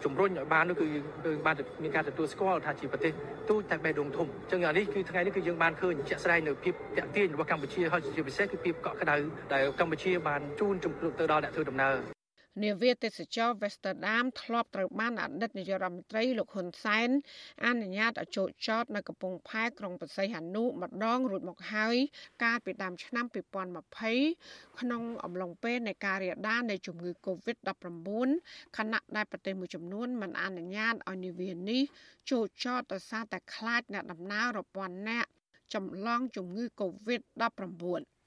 ជំរុញឲ្យបាននោះគឺយើងបានមានការទទួលស្គាល់ថាជាប្រទេសទូចតែបេះដូងធំអញ្ចឹងនេះគឺថ្ងៃនេះគឺយើងបានឃើញជាក់ស្ដែងនៅភាពតាក់ទាញរបស់កម្ពុជាហើយជាពិសេសគឺភាពកក់ក្ដៅដែលកម្ពុជាបានជូនជំរុញទៅដល់អ្នកធ្វើដំណើរ នាវាទេសចរ Westerdam ធ្លាប់ត្រូវបានអតីតនាយករដ្ឋមន្ត្រីលោកហ៊ុនសែនអនុញ្ញាតឲ្យចូលចតនៅកំពង់ផែក្រុងបរសៃហនុម្ដងរួចមកហើយកាលពីដើមឆ្នាំ2020ក្នុងអំឡុងពេលនៃការរាលដាលនៃជំងឺ Covid-19 ខណៈដែលប្រទេសមួយចំនួនមិនអនុញ្ញាតឲ្យនាវានេះចូលចតដោយសារតែខ្លាចអ្នកដំណើររាប់ពាន់នាក់ចម្លងជំងឺ Covid-19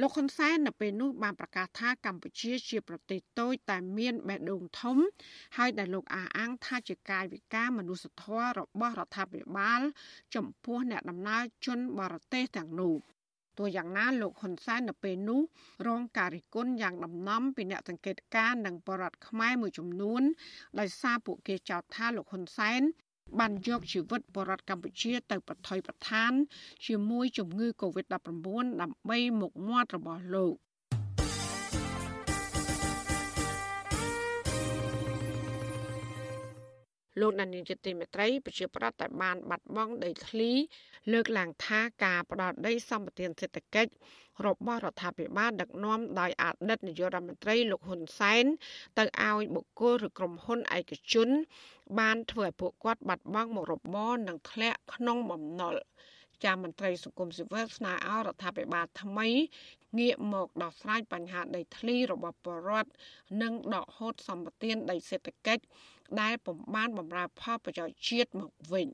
លោកហ៊ុនសែននៅពេលនោះបានប្រកាសថាកម្ពុជាជាប្រទេសតូចតែមានបេះដូងធំ ហើយដែលលោកអះអាងថាជាកាយវិការមនុស្សធម៌របស់រដ្ឋាភិបាល ចំពោះអ្នកដំណើរជនបរទេសទាំងនោះទោះយ៉ាងណាលោកហ៊ុនសែននៅពេលនោះរងការរិះគន់យ៉ាងដំណំពីអ្នកសង្កេតការណ៍និងបរដ្ឋខ្មែរមួយចំនួនដោយសារពួកគេចោទថាលោកហ៊ុនសែន បានយកជីវិតបរដ្ឋកម្ពុជាទៅប្រថុយប្រឋាន ជាមួយជំងឺ Covid-19 ដើម្បីមុខមាត់របស់លោកលោកដានីលជាទីមេត្រីប្រជាប្រដ្ឋតែបានបាត់បង់ដីធ្លី លើកឡើងថាការផ្ដោតដីសម្បត្តិសេដ្ឋកិច្ចរបស់រដ្ឋាភិបាលដឹកនាំដោយអតីតនាយករដ្ឋមន្ត្រីលោកហ៊ុនសែនទៅឲ្យបុគ្គលឬក្រុមហ៊ុនឯកជន បានធ្វើឲ្យពួកគាត់បាត់បង់មុខរបរនិងធ្លាក់ក្នុងបំណុលចាមន្ត្រីសង្គមស៊ីវិលស្នើឲ្យរដ្ឋាភិបាលថ្មីងាកមកដោះស្រាយបញ្ហាដីធ្លីរបស់ប្រជាពលរដ្ឋនិងដកហូតសម្បត្តិដីសេដ្ឋកិច្ចដែលពំបានបំរើផលប្រយោជន៍ជាតិមកវិញ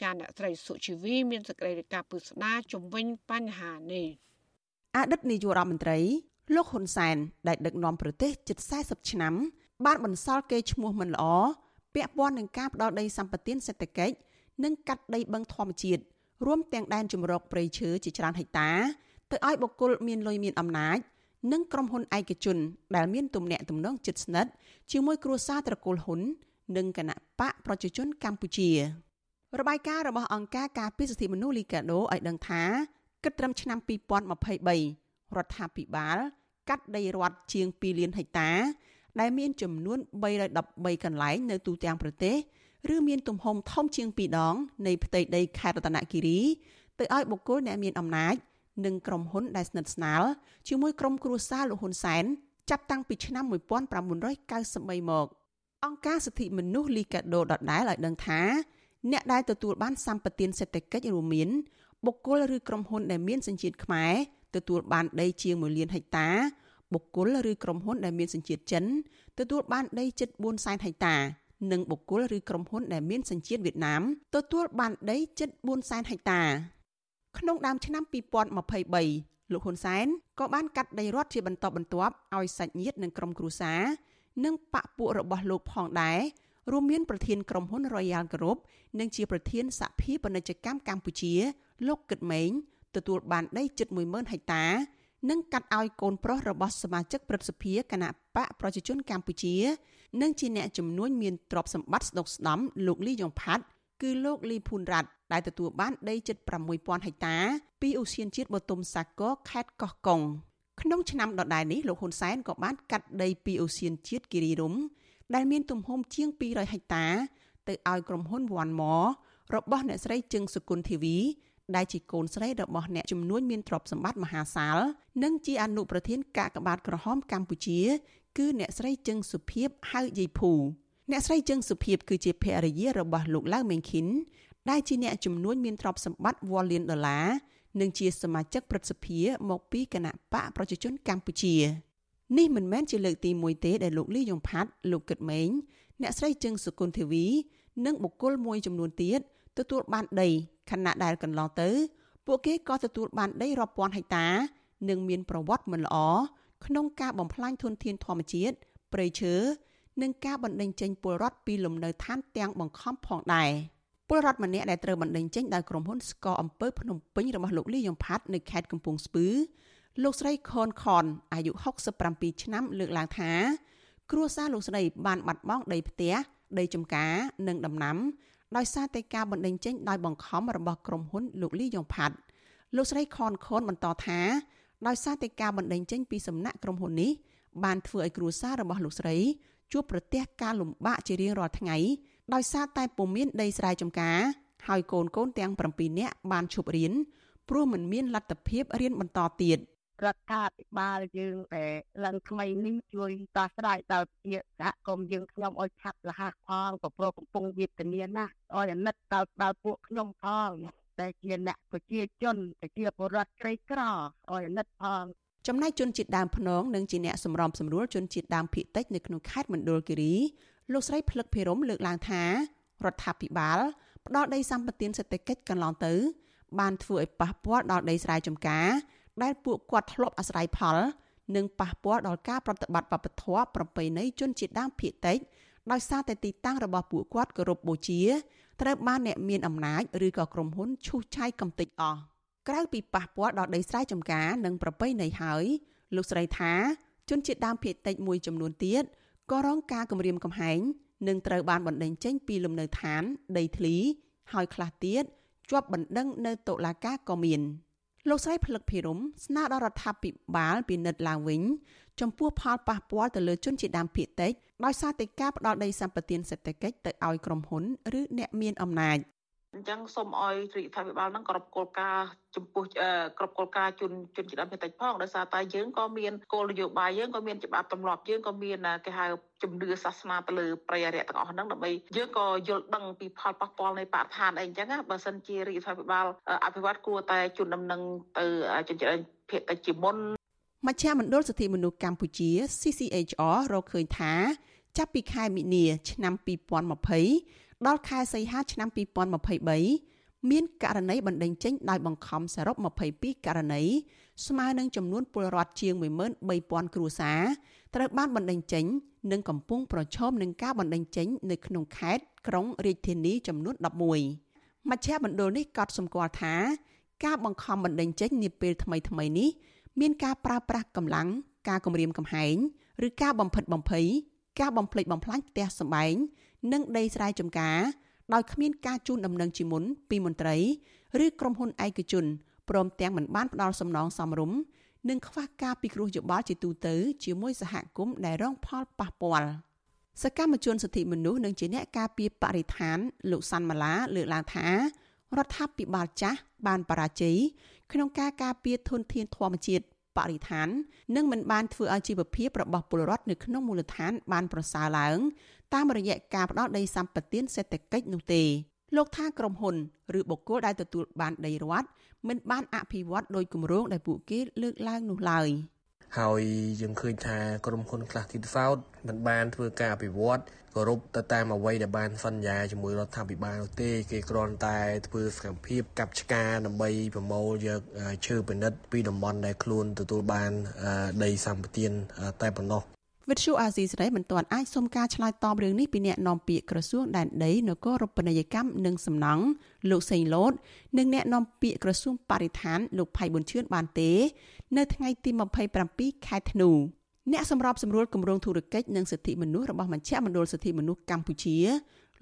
ចាអ្នកស្រីសុជីវីមានសេចក្តីរាយការណ៍ពឹស្ដាជំវិញបញ្ហានេះអតីតនាយករដ្ឋមន្ត្រីលោកហ៊ុនសែនដែលដឹកនាំប្រទេសជិត40ឆ្នាំ បានបន្សល់កេរ្តិ៍ឈ្មោះមិនល្អពាក់ព័ន្ធនឹងការផ្ដាល់ដីសម្បត្តិសេដ្ឋកិច្ចនិងកាត់ដីបឹងធម្មជាតិរួមទាំងដែនជំរកព្រៃឈើជាច្រើនហិកតាទៅឲ្យបុគ្គលមានលុយមានអំណាចនិងក្រុមហ៊ុនឯកជន ដែលមានទំនាក់ទំនងជិតស្និទ្ធជាមួយគ្រួសារត្រកូលហ៊ុន និងគណៈបកប្រជាជនកម្ពុជា របាយការណ៍របស់អង្គការការពារសិទ្ធិមនុស្សលីកាដូឲ្យដឹងថាគិតត្រឹមឆ្នាំ2023រដ្ឋាភិបាល កាត់ដីរដ្ឋជាង2លានហិកតា ដែលមានចំនួន313កន្លែងនៅទូទាំងប្រទេសឬមានទំហំធំជាង2ដង នៃផ្ទៃដីខេត្តរតនគិរីទៅឲ្យបុគ្គលអ្នកមានអំណាចនិងក្រុមហ៊ុនដែលស្និទ្ធស្នាលជាមួយក្រុមគ្រួសារលោកហ៊ុនសែនចាប់តាំងពីឆ្នាំ1993មកអង្គការសិទ្ធិមនុស្សលីកាដូដដែលឲ្យដឹងថា អ្នកដែលទទួលបានសម្បត្តិសេដ្ឋកិច្ចរួមមានបុគ្គលឬក្រុមហ៊ុនដែលមានសញ្ជាតិខ្មែរទទួលបានដីជាង1លានហិកតាបុគ្គលឬក្រុមហ៊ុនដែលមានសញ្ជាតិចិនទទួលបានដីជិត4សែនហិកតានិងបុគ្គលឬក្រុមហ៊ុនដែលមានសញ្ជាតិវៀតណាមទទួលបានដីជិត4សែនហិកតា ក្នុងដើមឆ្នាំ2023លោកហ៊ុនសែនក៏បានកាត់ដីរដ្ឋជាបន្តបន្ទាប់ឲ្យសាច់ញាតិនិងក្រុមគ្រួសារនិងបពពួករបស់លោកផងដែរ រួមមានប្រធានក្រុមហ៊ុន Royal Group និងជាប្រធានសហភាពពាណិជ្ជកម្មកម្ពុជា លោកកឹតម៉េងទទួលបានដីជិត10000ហិកតា និងកាត់ឲ្យកូនប្រុសរបស់សមាជិកព្រឹទ្ធសភាគណៈបកប្រជាជនកម្ពុជា និងជាអ្នកជំនួញមានទ្រព្យសម្បត្តិស្ដុកស្ដំលោកលីយ៉ុងផាត់គឺលោកលីភួនរ៉ាត់ដែលទទួលបានដីជិត6000ហិកតា ពីឧស្សាហជាតិបតុមសាគរខេត្តកោះកុងក្នុងឆ្នាំដដែលនេះលោកហ៊ុនសែនក៏បានកាត់ដីពីអូសៀនជាតិគិរីរំ ដែលមានទំហំជាង200ហិកតា ទៅឲ្យក្រុមហ៊ុនវ៉ាន់ម៉របស់អ្នកស្រីជឹងសុគន្ធធីវីដែលជាកូនស្រីរបស់អ្នកជំនួញមានទ្រព្យសម្បត្តិមហាសាល និងជាអនុប្រធានកាកបាទក្រហមកម្ពុជា គឺអ្នកស្រីជឹងសុភីបហៅយាយភូអ្នកស្រីជឹងសុភីបគឺជាភរិយារបស់លោកឡាវមេងខិនដែលជាអ្នកជំនួញមានទ្រព្យសម្បត្តិវ៉លលានដុល្លារនិងជាសមាជិកព្រឹទ្ធសភាមកពីគណៈបកប្រជាជនកម្ពុជា នេះមិនមែនជាលើកទី1ទេដែលលោកលីយ៉ុងផាត់លោកកឹតម៉េងអ្នកស្រីជឹងសុគន្ធធីវី និងបុគ្គលមួយចំនួនទៀតទទួលបានដីខណៈដែលកន្លងទៅ ពួកគេក៏ទទួលបានដីរាប់ពាន់ហិកតា និងមានប្រវត្តិមិនល្អក្នុងការបំផ្លាញធនធានធម្មជាតិព្រៃឈើនិងការបណ្តេញចេញពលរដ្ឋពីលំនៅឋានទាំងបង្ខំផងដែរពលរដ្ឋម្នាក់ដែលត្រូវបណ្តេញចេញដោយក្រុមហ៊ុនស្កអំពើភ្នំពេញរបស់លោកលីយ៉ុងផាត់នៅខេត្តកំពង់ស្ពឺ លោកស្រីខនខនអាយុ67ឆ្នាំលើកឡើងថា គ្រួសារលោកស្រីបានបាត់បង់ដីផ្ទះដីចម្ការនិងដំណាំដោយសារតែការបណ្តេញចេញដោយបង្ខំរបស់ក្រុមហ៊ុនលោកលីយ៉ុងផាត់លោកស្រីខនខនបន្តថាដោយសារតែការបណ្តេញចេញពីសំណាក់ក្រុមហ៊ុននេះបានធ្វើឲ្យគ្រួសាររបស់លោកស្រីជួបប្រទះការលំបាកជារៀងរាល់ថ្ងៃដោយសារតែពុំមានដីស្រែចម្ការហើយកូនកូនទាំង7នាក់បានឈប់រៀនព្រោះមិនមានលទ្ធភាពរៀនបន្តទៀត រដ្ឋាភិបាលយើងតែឡើងថ្មីនេះជួយដោះស្រាយដល់ជាសហគមន៍យើងខ្ញុំឲ្យឆាប់រហ័សផងក៏ប្រកំពុងវេទនាណាស់ឲ្យអាណិតដល់ដល់ពួកខ្ញុំផងតែជាអ្នកប្រជាជនប្រជាពលរដ្ឋក្រីក្រឲ្យអាណិតផងចំណែកជនជាតិដើមភ្នងនិងជាអ្នកសម្របសម្រួលជនជាតិដើមភាគតិចនៅក្នុងខេត្តមណ្ឌលគិរីលោកស្រីភ្លឹកភិរមលើកឡើងថារដ្ឋាភិបាលផ្ដល់ដីសម្បត្តិសេដ្ឋកិច្ចកន្លងទៅ បានធ្វើឲ្យប៉ះពាល់ដល់ដីស្រែចម្ការ ដែលពួកគាត់ធ្លាប់អាស្រ័យផលនិងប៉ះពាល់ដល់ការប្រតិបត្តិវប្បធម៌ប្រពៃណីជនជាតិដើមភាគតិចដោយសារតែទីតាំងរបស់ពួកគាត់គោរពបូជាត្រូវបានអ្នកមានអំណាចឬក៏ក្រុមហ៊ុនឈូសឆាយកំទេចអស់ក្រៅពីប៉ះពាល់ដល់ដីស្រែចម្ការនិងប្រពៃណីហើយលោកស្រីថាជនជាតិដើមភាគតិចមួយចំនួនទៀតក៏រងការគំរាមកំហែងនិងត្រូវបានបណ្តេញចេញពីលំនៅឋាន ដីធ្លី ហើយខ្លះទៀតជាប់បណ្ដឹងនៅតុលាការក៏មាន លោកស្រីផលិតភិរមស្នើដល់រដ្ឋាភិបាលពិនិត្យឡើងវិញចំពោះផលប៉ះពាល់ទៅលើជនជាតិដើមភាគតិចដោយសារតែការផ្ដោតដីសម្បត្តិសេដ្ឋកិច្ចទៅឲ្យក្រុមហ៊ុន ឬអ្នកមានអំណាច។ អញ្ចឹងសូមឲ្យរាជរដ្ឋាភិបាលហ្នឹងគ្រប់គោលការណ៍ចំពោះគ្រប់គោលការណ៍ជនជនជាតិដើមភាគតិចផងដោយសារតែយើងក៏មានគោលនយោបាយយើងក៏មានច្បាប់ទម្លាប់យើងក៏មានគេហៅជំនឿសាសនាទៅលើប្រយារៈទាំងអស់ហ្នឹងដើម្បីយើងក៏យល់ដឹងពីផលប៉ះពាល់នៃបរិស្ថានអីអញ្ចឹងណាបើសិនជារាជរដ្ឋាភិបាលអភិវឌ្ឍគួរតែជូនដំណឹងទៅជនជាតិភាគតិចជាមុនមជ្ឈមណ្ឌលសិទ្ធិមនុស្សកម្ពុជា CCHR រកឃើញថា ចាប់ពីខែមិនិនាឆ្នាំ2020 ដល់ខែសីហាឆ្នាំ2023មានករណីបណ្តេញចេញដោយបង្ខំសរុប22ករណីស្មើនឹងចំនួនពលរដ្ឋជាង13000គ្រួសារត្រូវបានបណ្តេញចេញនិងកំពុងប្រឈមនឹងការបណ្តេញចេញនៅក្នុងខេត្តក្រុងរាជធានីចំនួន11មជ្ឈមណ្ឌលនេះកត់សម្គាល់ថាការបង្ខំបណ្តេញចេញនាពេលថ្មីថ្មីនេះមានការប្រើប្រាស់កម្លាំងការគំរាមកំហែងឬការបំផិតបំភ័យការបំផ្លិចបំផ្លាញផ្ទះសម្បែង និងដីស្រែចម្ការដោយគ្មានការជូនដំណឹងជាមុនពីមន្ត្រីឬក្រុមហ៊ុនឯកជនព្រមទាំងមិនបានផ្ដល់សំណងសមរម្យនិងខ្វះការពិគ្រោះយោបល់ជាទូទៅជាមួយសហគមន៍ដែលរងផលប៉ះពាល់សកម្មជនសិទ្ធិមនុស្សនិងជាអ្នកការពារបរិស្ថាន លោកសាន់ម៉ាឡាលើកឡើងថារដ្ឋាភិបាលចាស់បានបរាជ័យក្នុងការការពារធនធានធម្មជាតិ បរិស្ថាននិងមិនបានធ្វើឲ្យជីវភាពរបស់ពលរដ្ឋនៅក្នុងមូលដ្ឋានបានប្រសើរឡើង តាមរយៈការផ្ដល់ដីសម្បត្តិសេដ្ឋកិច្ចនោះទេលោកថាក្រុមហ៊ុនឬបុគ្គលដែលទទួលបានដីរដ្ឋមិនបានអភិវឌ្ឍដោយគម្រោងដែលពួកគេលើកឡើងនោះឡើយ ហើយយើងឃើញថាក្រុមហ៊ុនខ្លះទៀតសោតមិនបានធ្វើការអភិវឌ្ឍគោរពទៅតាមអ្វីដែលបានសន្យាជាមួយរដ្ឋាភិបាលនោះទេគេគ្រាន់តែធ្វើសកម្មភាពកាប់ឆ្ការដើម្បីប្រមូលយកឈើពិនិត្យពីតំបន់ដែលខ្លួនទទួលបានដីសម្បត្តិតែប៉ុណ្ណោះវិទ្យុអាស៊ីសេរីមិនទាន់អាចសុំការឆ្លើយតបរឿងនេះពីអ្នកនាំពាក្យក្រសួងដែនដីនគររូបនីយកម្មនិងសំណង់លោកសេងលូតនិងអ្នកនាំពាក្យក្រសួងបរិស្ថានលោកផៃប៊ុនឈឿនបានទេ នៅថ្ងៃទី27ខែធ្នូអ្នកសម្របសម្រួលគម្រោងធុរកិច្ចនិងសិទ្ធិមនុស្សរបស់មជ្ឈមណ្ឌលសិទ្ធិមនុស្សកម្ពុជា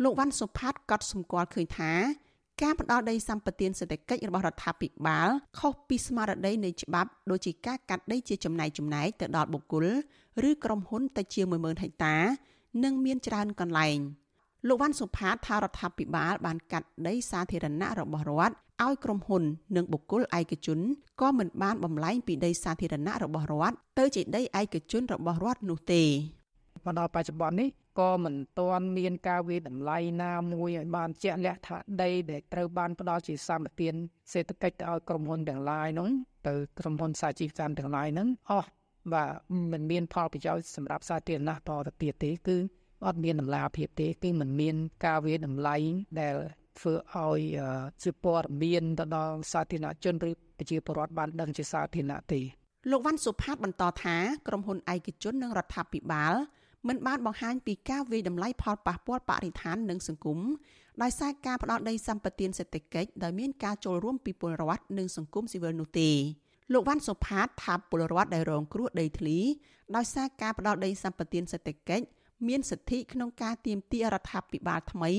លោកវ៉ាន់សុផាតកត់សម្គាល់ឃើញថាការផ្ដល់ដីសម្បត្តិសេដ្ឋកិច្ចរបស់រដ្ឋាភិបាលខុសពីស្មារតីនៃច្បាប់ដូចជាការកាត់ដីជាចំណែកចំណែកទៅដល់បុគ្គលឬក្រុមហ៊ុនទៅជា10000ហិកតា និងមានច្រើនកន្លែងលោកវ៉ាន់សុផាតថារដ្ឋាភិបាលបានកាត់ដីសាធារណៈរបស់រដ្ឋ ឲ្យក្រុមហ៊ុន និងបុគ្គលឯកជនក៏មិនបានបំលែងពីដីសាធារណៈរបស់រដ្ឋទៅជាដីឯកជនរបស់រដ្ឋនោះទេមកដល់បច្ចុប្បន្ននេះក៏មិនទាន់មានការវិតម្លៃណាមួយឲ្យបានជាក់លាក់ថាដីដែលត្រូវបានផ្ដល់ជាសម្បត្តិសេដ្ឋកិច្ចទៅឲ្យក្រុមហ៊ុនទាំងឡាយនោះទៅក្រុមហ៊ុនសាជីវកម្មទាំងឡាយហ្នឹងអស់បាទមិនមានផលប្រយោជន៍សម្រាប់សាធារណៈតទៅទៀតទេគឺអត់មានតម្លាភាពទេគឺមិនមានការវិតម្លៃដែល ធ្វើឲ្យជាព័ត៌មានទៅដល់សាធារណជនឬប្រជាពលរដ្ឋបានដឹងជាសាធារណៈទេលោកវ៉ាន់សុផាតបន្តថាក្រុមហ៊ុនឯកជននិងរដ្ឋាភិបាលមិនបានបង្ហាញពីការវិយតម្លៃផលប៉ះពាល់បរិស្ថាននិងសង្គមដោយសារការផ្ដោតដីសម្បត្តិសេដ្ឋកិច្ចដោយមានការចូលរួមពីពលរដ្ឋនិងសង្គមស៊ីវិលនោះទេលោកវ៉ាន់សុផាតថាពលរដ្ឋដែលរងគ្រោះដីធ្លីដោយសារការផ្ដោតដីសម្បត្តិសេដ្ឋកិច្ចមានសិទ្ធិក្នុងការទាមទាររដ្ឋាភិបាលថ្មី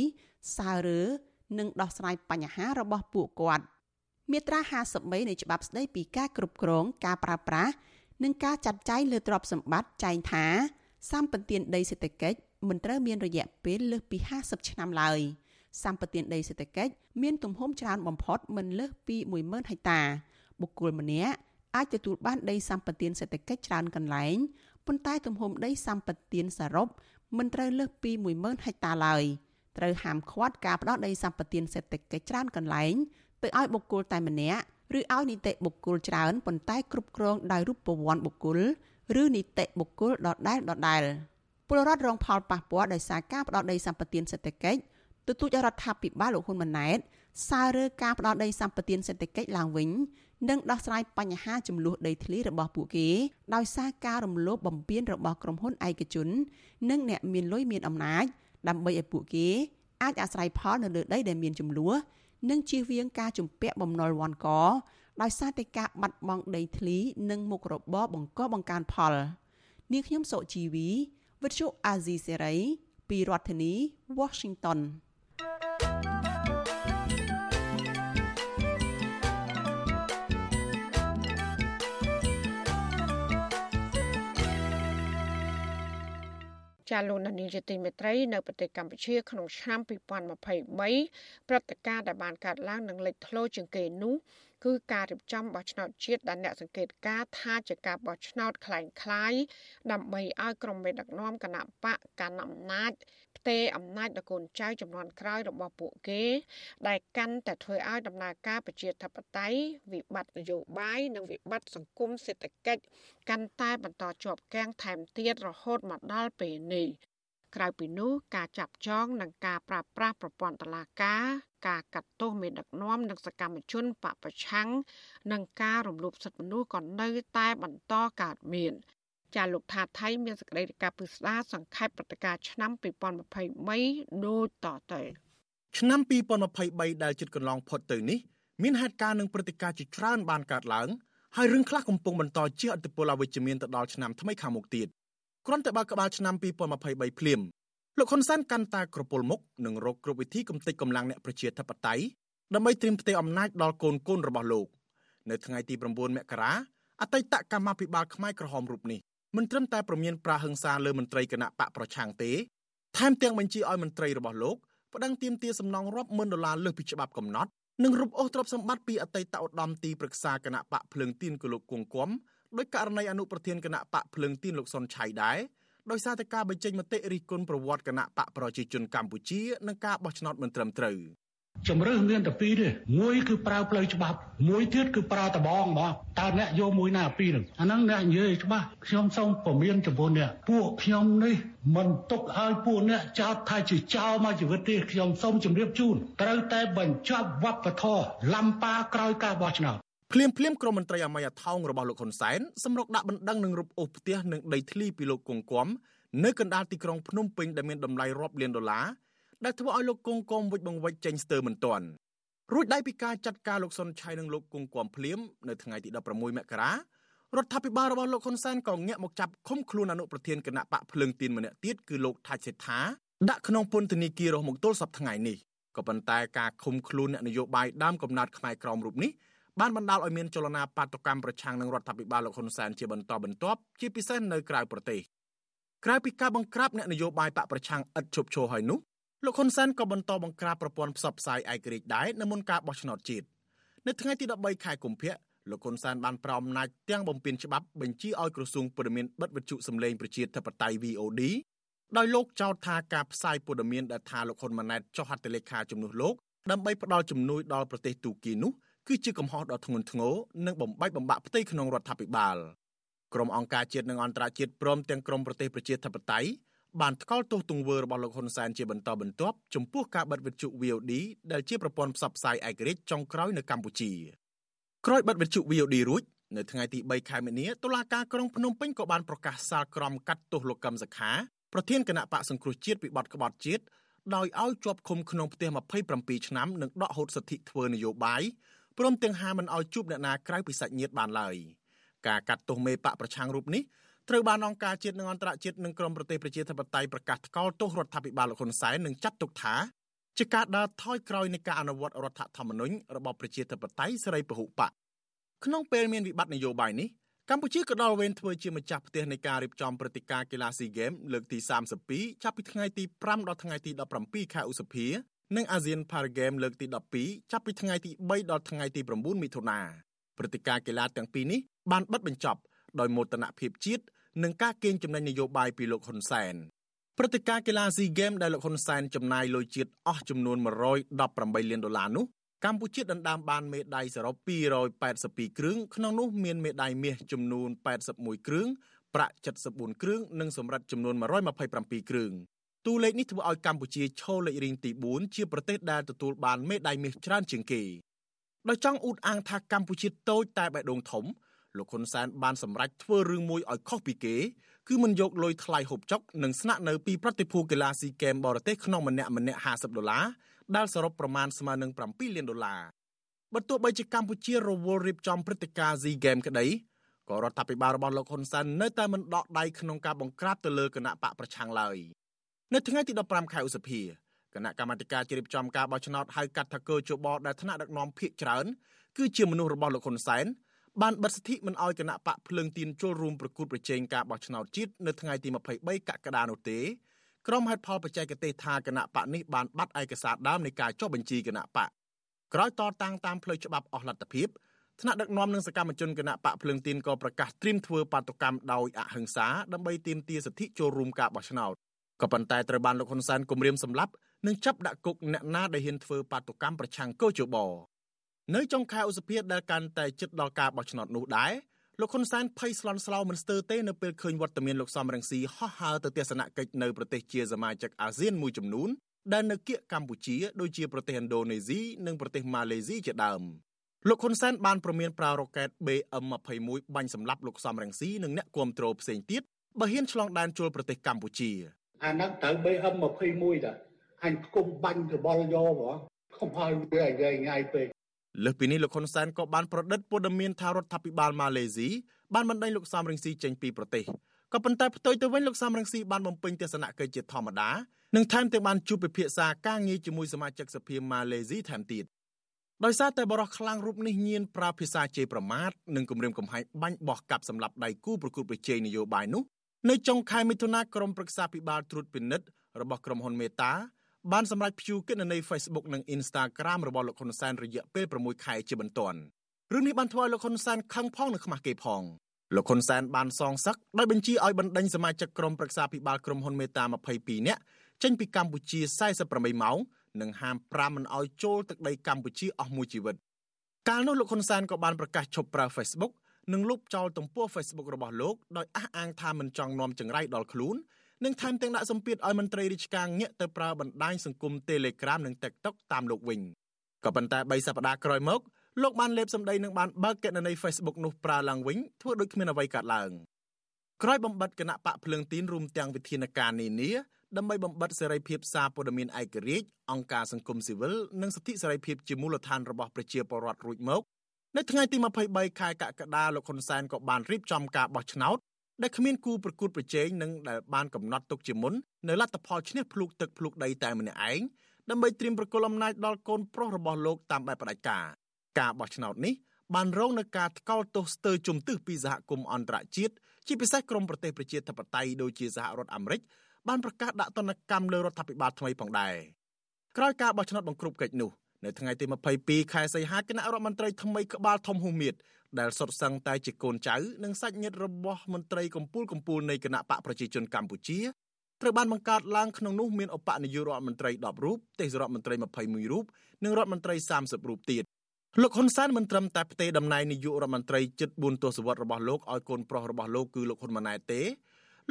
សើរើ និងដោះស្រាយបញ្ហារបស់ពួកគាត់មាត្រា53នៃច្បាប់ស្តីពីការគ្រប់គ្រងការប្រើប្រាស់និងការចាត់ចែងលើទ្រព្យសម្បត្តិចែងថាសម្បត្តិដីសេដ្ឋកិច្ចមិនត្រូវមានរយៈពេលលើសពី50ឆ្នាំឡើយសម្បត្តិដីសេដ្ឋកិច្ចមានទំហំច្រើនបំផុតមិនលើសពី10000ហិកតាបុគ្គលម្នាក់អាចទទួលបានដីសម្បត្តិសេដ្ឋកិច្ចច្រើនកន្លែងប៉ុន្តែទំហំដីសម្បត្តិសរុបមិនត្រូវលើសពី10000ហិកតាឡើយ ត្រូវហាមឃាត់ការផ្ដោតដីសម្បត្តិសេដ្ឋកិច្ចច្រើនកន្លែងទៅឲ្យបុគ្គលតែម្នាក់ឬឲ្យនីតិបុគ្គលច្រើនប៉ុន្តែគ្រប់គ្រងដោយរូបវ័ណ្ណបុគ្គលឬនីតិបុគ្គលដដែលដដែលពលរដ្ឋរងផលប៉ះពាល់ដោយសារការផ្ដោតដីសម្បត្តិសេដ្ឋកិច្ចទទូចរដ្ឋាភិបាលលោកហ៊ុនម៉ាណែតសើរើការផ្ដោតដីសម្បត្តិសេដ្ឋកិច្ចឡើងវិញនិងដោះស្រាយបញ្ហាចំនួនដីធ្លីរបស់ពួកគេដោយសារការរំលោភបំពានរបស់ក្រុមហ៊ុនឯកជន និងអ្នកមានលុយមានអំណាច ដើម្បីឲ្យពួកគេអាចអាស្រ័យផលនៅលើដីដែលមានចំនួននិងជៀសវាងការជំពាក់បំណុលវ៉ាន់កដោយសារតែការបាត់បង់ដីធ្លីនិងមុខរបរបង្កបង្កើនផលនាងខ្ញុំសុជីវីវិទ្យុអាស៊ីសេរីពីរដ្ឋធានី Washington ចាលោកនានីជាទីមេត្រីនៅប្រទេសកម្ពុជាក្នុងឆ្នាំ2023ព្រឹត្តិការណ៍ដែលបានកើតឡើងនឹងលេចធ្លោជាងគេនោះ គឺការរៀបចំបោះឆ្នោតជាតិដែលអ្នកសង្កេតការថាជាការបោះឆ្នោតคล้ายៗដើម្បីឲ្យក្រុមមេដឹកនាំគណៈបកកាន់អំណាចផ្ទេរអំណាចដល់កូនចៅចំនួនក្រោយរបស់ពួកគេ ដែលកាន់តែធ្វើឲ្យដំណើរការប្រជាធិបតេយ្យវិបត្តិនយោបាយនិងវិបត្តិសង្គមសេដ្ឋកិច្ចកាន់តែបន្តជាប់គាំងថែមទៀតរហូតមកដល់ពេលនេះក្រៅពីនោះការចាប់ចងនិងការប្រាស្រ័យប្រព័ន្ធតឡាការ ការកាត់ទោសមេដឹកនាំនិងសកម្មជនបពប្រឆាំងនិងការរំលោភសិទ្ធិមនុស្សក៏នៅតែបន្តកើតមានចាលោកថាថៃមានសេចក្តីរាយការណ៍ពិស្ដារសង្ខេបព្រឹត្តិការណ៍ឆ្នាំ2023ដូចតទៅឆ្នាំ2023ដែលជិតកន្លងផុតទៅនេះមានហេតុការណ៍និងព្រឹត្តិការណ៍ជាច្រើនបានកើតឡើងហើយរឿងខ្លះកំពុងបន្តជះឥទ្ធិពលអវិជ្ជមានទៅដល់ឆ្នាំថ្មីខាងមុខទៀតគ្រាន់តែបើក្បាលឆ្នាំ2023ភ្លាម លោកហ៊ុនសែនកាន់តែក្រពុលមុខនិងរកគ្រប់វិធីកំទេចកម្លាំងអ្នកប្រជាធិបតេយ្យដើម្បីត្រៀមផ្ទេរអំណាចដល់កូនកូនរបស់លោក នៅថ្ងៃទី9មករាអតីតកម្មាភិបាលខ្មែរក្រហមរូបនេះមិនត្រឹមតែប្រមានប្រាហឹង្សាលើមន្ត្រីគណៈបកប្រឆាំងទេថែមទាំងបញ្ជាឲ្យមន្ត្រីរបស់លោកប្តឹងទាមទារសំណងរាប់ម៉ឺនដុល្លារលើសពីច្បាប់កំណត់និងរំអូសទ្រព្យសម្បត្តិពីអតីតឧត្តមទីប្រឹក្សាគណៈបកភ្លើងទៀនគលោកគង្គគំដោយករណីអនុប្រធានគណៈបកភ្លើងទៀនលោកសុនឆៃដែរ ដោយសារតែការបញ្ចេញមតិរិះគន់ប្រវត្តិគណៈបកប្រជាជនកម្ពុជានិងការបោះឆ្នោតមិនត្រឹមត្រូវជំរឿមានតែពីរទេមួយគឺប្រើផ្លូវច្បាប់មួយទៀតគឺប្រើតបងបងតើអ្នកយកមួយណាពីរហ្នឹងអាហ្នឹងអ្នកនិយាយច្បាស់ខ្ញុំសូមពមៀនចំពោះអ្នកពួកខ្ញុំនេះមិនទុកឲ្យពួកអ្នកចោទថាជាចោលមកជីវិតទេខ្ញុំសូមជម្រាបជូនត្រូវតែបញ្ចប់វប្បធម៌លំប៉ាក្រោយការបោះឆ្នោត ភ្លាមភ្លាមក្រមមន្ត្រីអមយថោងរបស់លោកហ៊ុនសែនសម្រុកដាក់បណ្ដឹងនឹងរូបអូសផ្ទះនិងដីធ្លីពីលោកគង្គគំនៅកណ្ដាលទីក្រុងភ្នំពេញដែលមានតម្លៃរាប់លានដុល្លារដែលធ្វើឲ្យលោកគង្គគំវិច្ចបង្វិចចេញស្ទើរមិនទាន់រួចដៃពីការចាត់ការលោកសុនឆៃនិងលោកគង្គគំភ្លាមនៅថ្ងៃទី16មករារដ្ឋាភិបាលរបស់លោកហ៊ុនសែនក៏ងាកមកចាប់ឃុំខ្លួនអនុប្រធានគណៈបកភ្លើងទៀនម្នាក់ទៀតគឺលោកថាច់សេដ្ឋាដាក់ក្នុងពន្ធនាគាររហូតមកទល់សប្តាហ៍ថ្ងៃនេះក៏ប៉ុន្តែការឃុំខ្លួនអ្នកនយោបាយដើមកំណត់ខ្មែរក្រមរូបនេះ បានបណ្ដាលឲ្យមានចលនាបាតុកម្មប្រឆាំងនឹងរដ្ឋាភិបាលលោកហ៊ុនសែនជាបន្តបន្ទាប់ជាពិសេសនៅក្រៅប្រទេសក្រៅពីការបង្ក្រាបអ្នកនយោបាយបកប្រឆាំងឥតឈប់ឈរហើយនោះលោកហ៊ុនសែនក៏បន្តបង្ក្រាបប្រព័ន្ធផ្សព្វផ្សាយឯករាជ្យដែរនៅមុនការបោះឆ្នោតជាតិនៅថ្ងៃទី13ខែកុម្ភៈលោកហ៊ុនសែនបានប្រោសអំណាចទាំងបំពេញច្បាប់បញ្ជាឲ្យក្រសួងព័ត៌មានបិទវិទ្យុសំឡេងប្រជាធិបតេយ្យ VOD ដោយលោកចោទថាការផ្សាយព័ត៌មានដែលថាលោកហ៊ុនម៉ាណែតចុះហត្ថលេខាជំនួសលោកដើម្បីផ្ដល់ជំនួយដល់ប្រទេសទូគីនោះ គឺជាកំហុសដ៏ធ្ងន់ធ្ងរនិងបំបែកបំបាក់ផ្ទៃក្នុងរដ្ឋាភិបាលក្រុមអង្គការជាតិនិងអន្តរជាតិព្រមទាំងក្រុមប្រទេសប្រជាធិបតេយ្យបានថ្កោលទោសទង្វើរបស់លោកហ៊ុនសែនជាបន្តបន្ទាប់ចំពោះការបិទវិទ្យុ VOD ដែលជាប្រព័ន្ធផ្សព្វផ្សាយឯករាជ្យចុងក្រោយនៅកម្ពុជាក្រោយបិទវិទ្យុ VOD រួចនៅថ្ងៃទី3ខែមីនាតុលាការក្រុងភ្នំពេញក៏បានប្រកាសសាលក្រមកាត់ទោសលោកកឹមសុខាប្រធានគណៈបកសង្គ្រោះជាតិពីបទក្បត់ជាតិដោយឲ្យជាប់ឃុំក្នុងផ្ទះ27ឆ្នាំនិងដកហូតសិទ្ធិធ្វើនយោបាយ ព្រមទាំងហាមមិនឲ្យជួបអ្នកណាក្រៅពីសាច់ញាតិបានឡើយការកាត់ទោសមេបកប្រឆាំងរូបនេះត្រូវបានអង្គការជាតិនិងអន្តរជាតិនិងក្រុមប្រទេសប្រជាធិបតេយ្យប្រកាសថ្កោលទោសរដ្ឋាភិបាលលោកហ៊ុនសែននិងចាត់ទុកថាជាការដើរថយក្រោយនៃការអនុវត្តរដ្ឋធម្មនុញ្ញរបបប្រជាធិបតេយ្យសេរីពហុបកក្នុងពេលមានវិបត្តិនយោបាយនេះកម្ពុជាក៏ដល់វេនធ្វើជាម្ចាស់ផ្ទះនៃការរៀបចំព្រឹត្តិការណ៍កីឡាស៊ីហ្គេមលើកទី32ចាប់ពីថ្ងៃទី5ដល់ថ្ងៃទី17ខែឧសភា និងអាស៊ាន Para Game លើកទី12ចាប់ពីថ្ងៃទី3ដល់ថ្ងៃទី9មិថុនាព្រឹត្តិការណ៍កីឡាទាំងពីរនេះបានបិទបញ្ចប់ដោយមោទនភាពជាតិនិងការកេងចំណេញនយោបាយពីលោកហ៊ុនសែនព្រឹត្តិការណ៍កីឡា SEA Games ដែលលោកហ៊ុនសែនចំណាយលុយជាតិអស់ចំនួន118លានដុល្លារនោះកម្ពុជាដណ្ដើមបានមេដាយសរុប282គ្រឿងក្នុងនោះមានមេដាយមាសចំនួន81គ្រឿងប្រាក់74គ្រឿងនិងសម្រាប់ចំនួន127គ្រឿង តួលេខនេះធ្វើឲ្យកម្ពុជាឈរលេខរៀងទី4ជាប្រទេសដែលទទួលបានមេដាយមាសច្រើនជាងគេដោយចង់អួតអាងថាកម្ពុជាតូចតែបេះដូងធំលោកហ៊ុនសែនបានសម្រេចធ្វើរឿងមួយឲ្យខុសពីគេគឺមិនយកលុយថ្លៃហូបចុកនិងស្នាក់នៅពីប្រតិភូកីឡាស៊ីហ្គេមបរទេសក្នុងម្នាក់ម្នាក់50ដុល្លារដែលសរុបប្រមាណស្មើនឹង7លានដុល្លារបើទោះបីជាកម្ពុជារវល់រៀបចំព្រឹត្តិការណ៍ SEA Games ក្តីក៏រដ្ឋាភិបាលរបស់លោកហ៊ុនសែននៅតែមិនដកដៃក្នុងការបង្ក្រាបទៅលើគណៈបកប្រឆាំងឡើយ នៅថ្ងៃទី15ខែឧសភាគណៈកម្មាធិការជ្រៀបចំការបោះឆ្នោតហៅកាត់ថាកើជបដែលថ្នាក់ដឹកនាំភាកច្រើនគឺជាមនុស្សរបស់លោកហ៊ុនសែនបានបិទសិទ្ធិមិនអោយគណៈបកភ្លើងទៀនចូលរួមប្រគួតប្រជែងការបោះឆ្នោតជាតិនៅថ្ងៃទី23កក្កដានោះទេក្រុមហេតុផលបច្ចេកទេសថាគណៈបកនេះបានបាត់ឯកសារដើមនៃការចុះបញ្ជីគណៈបកក្រោយតតាំងតាមផ្លូវច្បាប់អស់លទ្ធភាពថ្នាក់ដឹកនាំនិងសកម្មជនគណៈបកភ្លើងទៀនក៏ប្រកាសត្រៀមធ្វើបាតុកម្មដោយអហិង្សាដើម្បីទាមទារសិទ្ធិចូលរួមការបោះឆ្នោត ក៏ប៉ុន្តែត្រូវបានលោកហ៊ុនសែនគម្រាមសម្លាប់និងចាប់ដាក់គុកអ្នកណាដែលហ៊ានធ្វើបាតុកម្មប្រឆាំងកោជបនៅចុងខែឧសភាដែលកាន់តែជិតដល់ការបោះឆ្នោតនោះដែរលោកហ៊ុនសែនភ័យស្លន់ស្លោមិនស្ទើរទេនៅពេលឃើញវត្តមានលោកសំរងស៊ីហោះហើរទៅទស្សនកិច្ចនៅប្រទេសជាសមាជិកអាស៊ានមួយចំនួនដែលនៅគៀកកម្ពុជាដូចជាប្រទេសឥណ្ឌូនេស៊ីនិងប្រទេសម៉ាឡេស៊ីជាដើមលោកហ៊ុនសែនបានប្រមានប្រើរ៉ុកែត BM21 បាញ់សម្លាប់លោកសំរងស៊ីនិងអ្នកគាំទ្រផ្សេងទៀតបើហ៊ានឆ្លងដែនចូលប្រទេសកម្ពុជា អាហ្នឹងត្រូវ BM21 តាអញគុំបាញ់កបលយកហ្មងកុំឲ្យវាងាយងាយពេកលើសពីនេះលោកហ៊ុនសែនក៏បានប្រឌិតព័ត៌មានថារដ្ឋាភិបាលម៉ាឡេស៊ីបានបណ្ដេញលោកសំរងស៊ីចេញពីប្រទេសក៏ប៉ុន្តែផ្ទុយទៅវិញលោកសំរងស៊ីបានបំពេញទស្សនកិច្ចជាធម្មតានិងថែមទាំងបានជួបពិភាក្សាការងារជាមួយសមាជិកសភាម៉ាឡេស៊ីថែមទៀតដោយសារតែបរិះខ្លាំងរូបនេះញៀនប្រើភាសាជេរប្រមាថនិងគំរាមកំហែងបាញ់បោះកាប់សម្លាប់ដៃគូប្រគួតប្រជែងនយោបាយនោះ នៅចុងខែមិថុនាក្រុមប្រឹក្សាពិបាលត្រួតពិនិត្យរបស់ក្រុមហ៊ុនមេតាបានសម្រេចព្យួរគណនី Facebook និង Instagram របស់លោកហ៊ុនសែនរយៈពេល6ខែជាបន្ទាន់រឿងនេះបានធ្វើឲ្យលោកហ៊ុនសែនខឹងផងនិងខ្មាស់គេផងលោកហ៊ុនសែនបានសងសឹកដោយបញ្ជាឲ្យបណ្ដេញសមាជិកក្រុមប្រឹក្សាពិបាលក្រុមហ៊ុនមេតា22នាក់ចេញពីកម្ពុជា48ម៉ោងនិងហាម5មិនឲ្យចូលទឹកដីកម្ពុជាអស់មួយជីវិតកាលនោះលោកហ៊ុនសែនក៏បានប្រកាសឈប់ប្រើ Facebook និងលុបចោលទំព័រ Facebook របស់លោកដោយអះអាងថាមិនចង់នាំចង្រៃដល់ខ្លួននិងថែមទាំងដាក់សម្ពាធឲ្យមន្ត្រីរាជការងាកទៅប្រើបណ្ដាញសង្គម Telegram និង TikTok តាមលោកវិញក៏ប៉ុន្តែ3សប្តាហ៍ក្រោយមកលោកបានលេបសម្ដីនិងបានបើកគណនី Facebook នោះប្រើឡើងវិញធ្វើដូចគ្មានអ្វីកើតឡើងក្រោយបំបត្តិគណៈបកភ្លើងទីនរួមទាំងវិធានការនានាដើម្បីបំបត្តិសេរីភាពសារព័ត៌មានឯករាជ្យអង្គការសង្គមស៊ីវិលនិងសិទ្ធិសេរីភាពជាមូលដ្ឋានរបស់ប្រជាពលរដ្ឋរួចមក នៅថ្ងៃទី23ខែកក្កដាលោកហ៊ុនសែនក៏បានរៀបចំការបោះឆ្នោតដែលគ្មានគូប្រកួតប្រជែងនិងដែលបានកំណត់ទុកជាមុននៅលទ្ធផលឈ្នះភ្លុកទឹកភ្លុកដីតែម្នាក់ឯងដើម្បីត្រៀមប្រគល់អំណាចដល់កូនប្រុសរបស់លោកតាមបែបផ្ដាច់ការការបោះឆ្នោតនេះបានរងនឹងការថ្កោលទោសស្ទើរជំទឹះពីសហគមន៍អន្តរជាតិជាពិសេសក្រមប្រទេសប្រជាធិបតេយ្យដូចជាសហរដ្ឋអាមេរិកបានប្រកាសដាក់ទណ្ឌកម្មលើរដ្ឋាភិបាលថ្មីផងដែរក្រោយការបោះឆ្នោតបង្ក្រប់កិច្ចនោះ នៅថ្ងៃទី22ខែសីហាគណៈរដ្ឋមន្ត្រីថ្មីក្បាលធំហ៊ូមៀតដែលសុទ្ធសឹងតែជាកូនចៅនិងសាច់ញាតិរបស់មន្ត្រីកម្ពុជាកម្ពុជានៃគណៈបកប្រជាជនកម្ពុជាត្រូវបានបង្កើតឡើងក្នុងនោះមានឧបនាយករដ្ឋមន្ត្រី10រូបទេសរដ្ឋមន្ត្រី21រូបនិងរដ្ឋមន្ត្រី30រូបទៀតលោកហ៊ុនសែនមិនត្រឹមតែផ្ទេរតំណែងនាយករដ្ឋមន្ត្រីជិត4ទសវត្សរ៍របស់លោកឲ្យកូនប្រុសរបស់លោកគឺលោកហ៊ុនម៉ាណែតទេ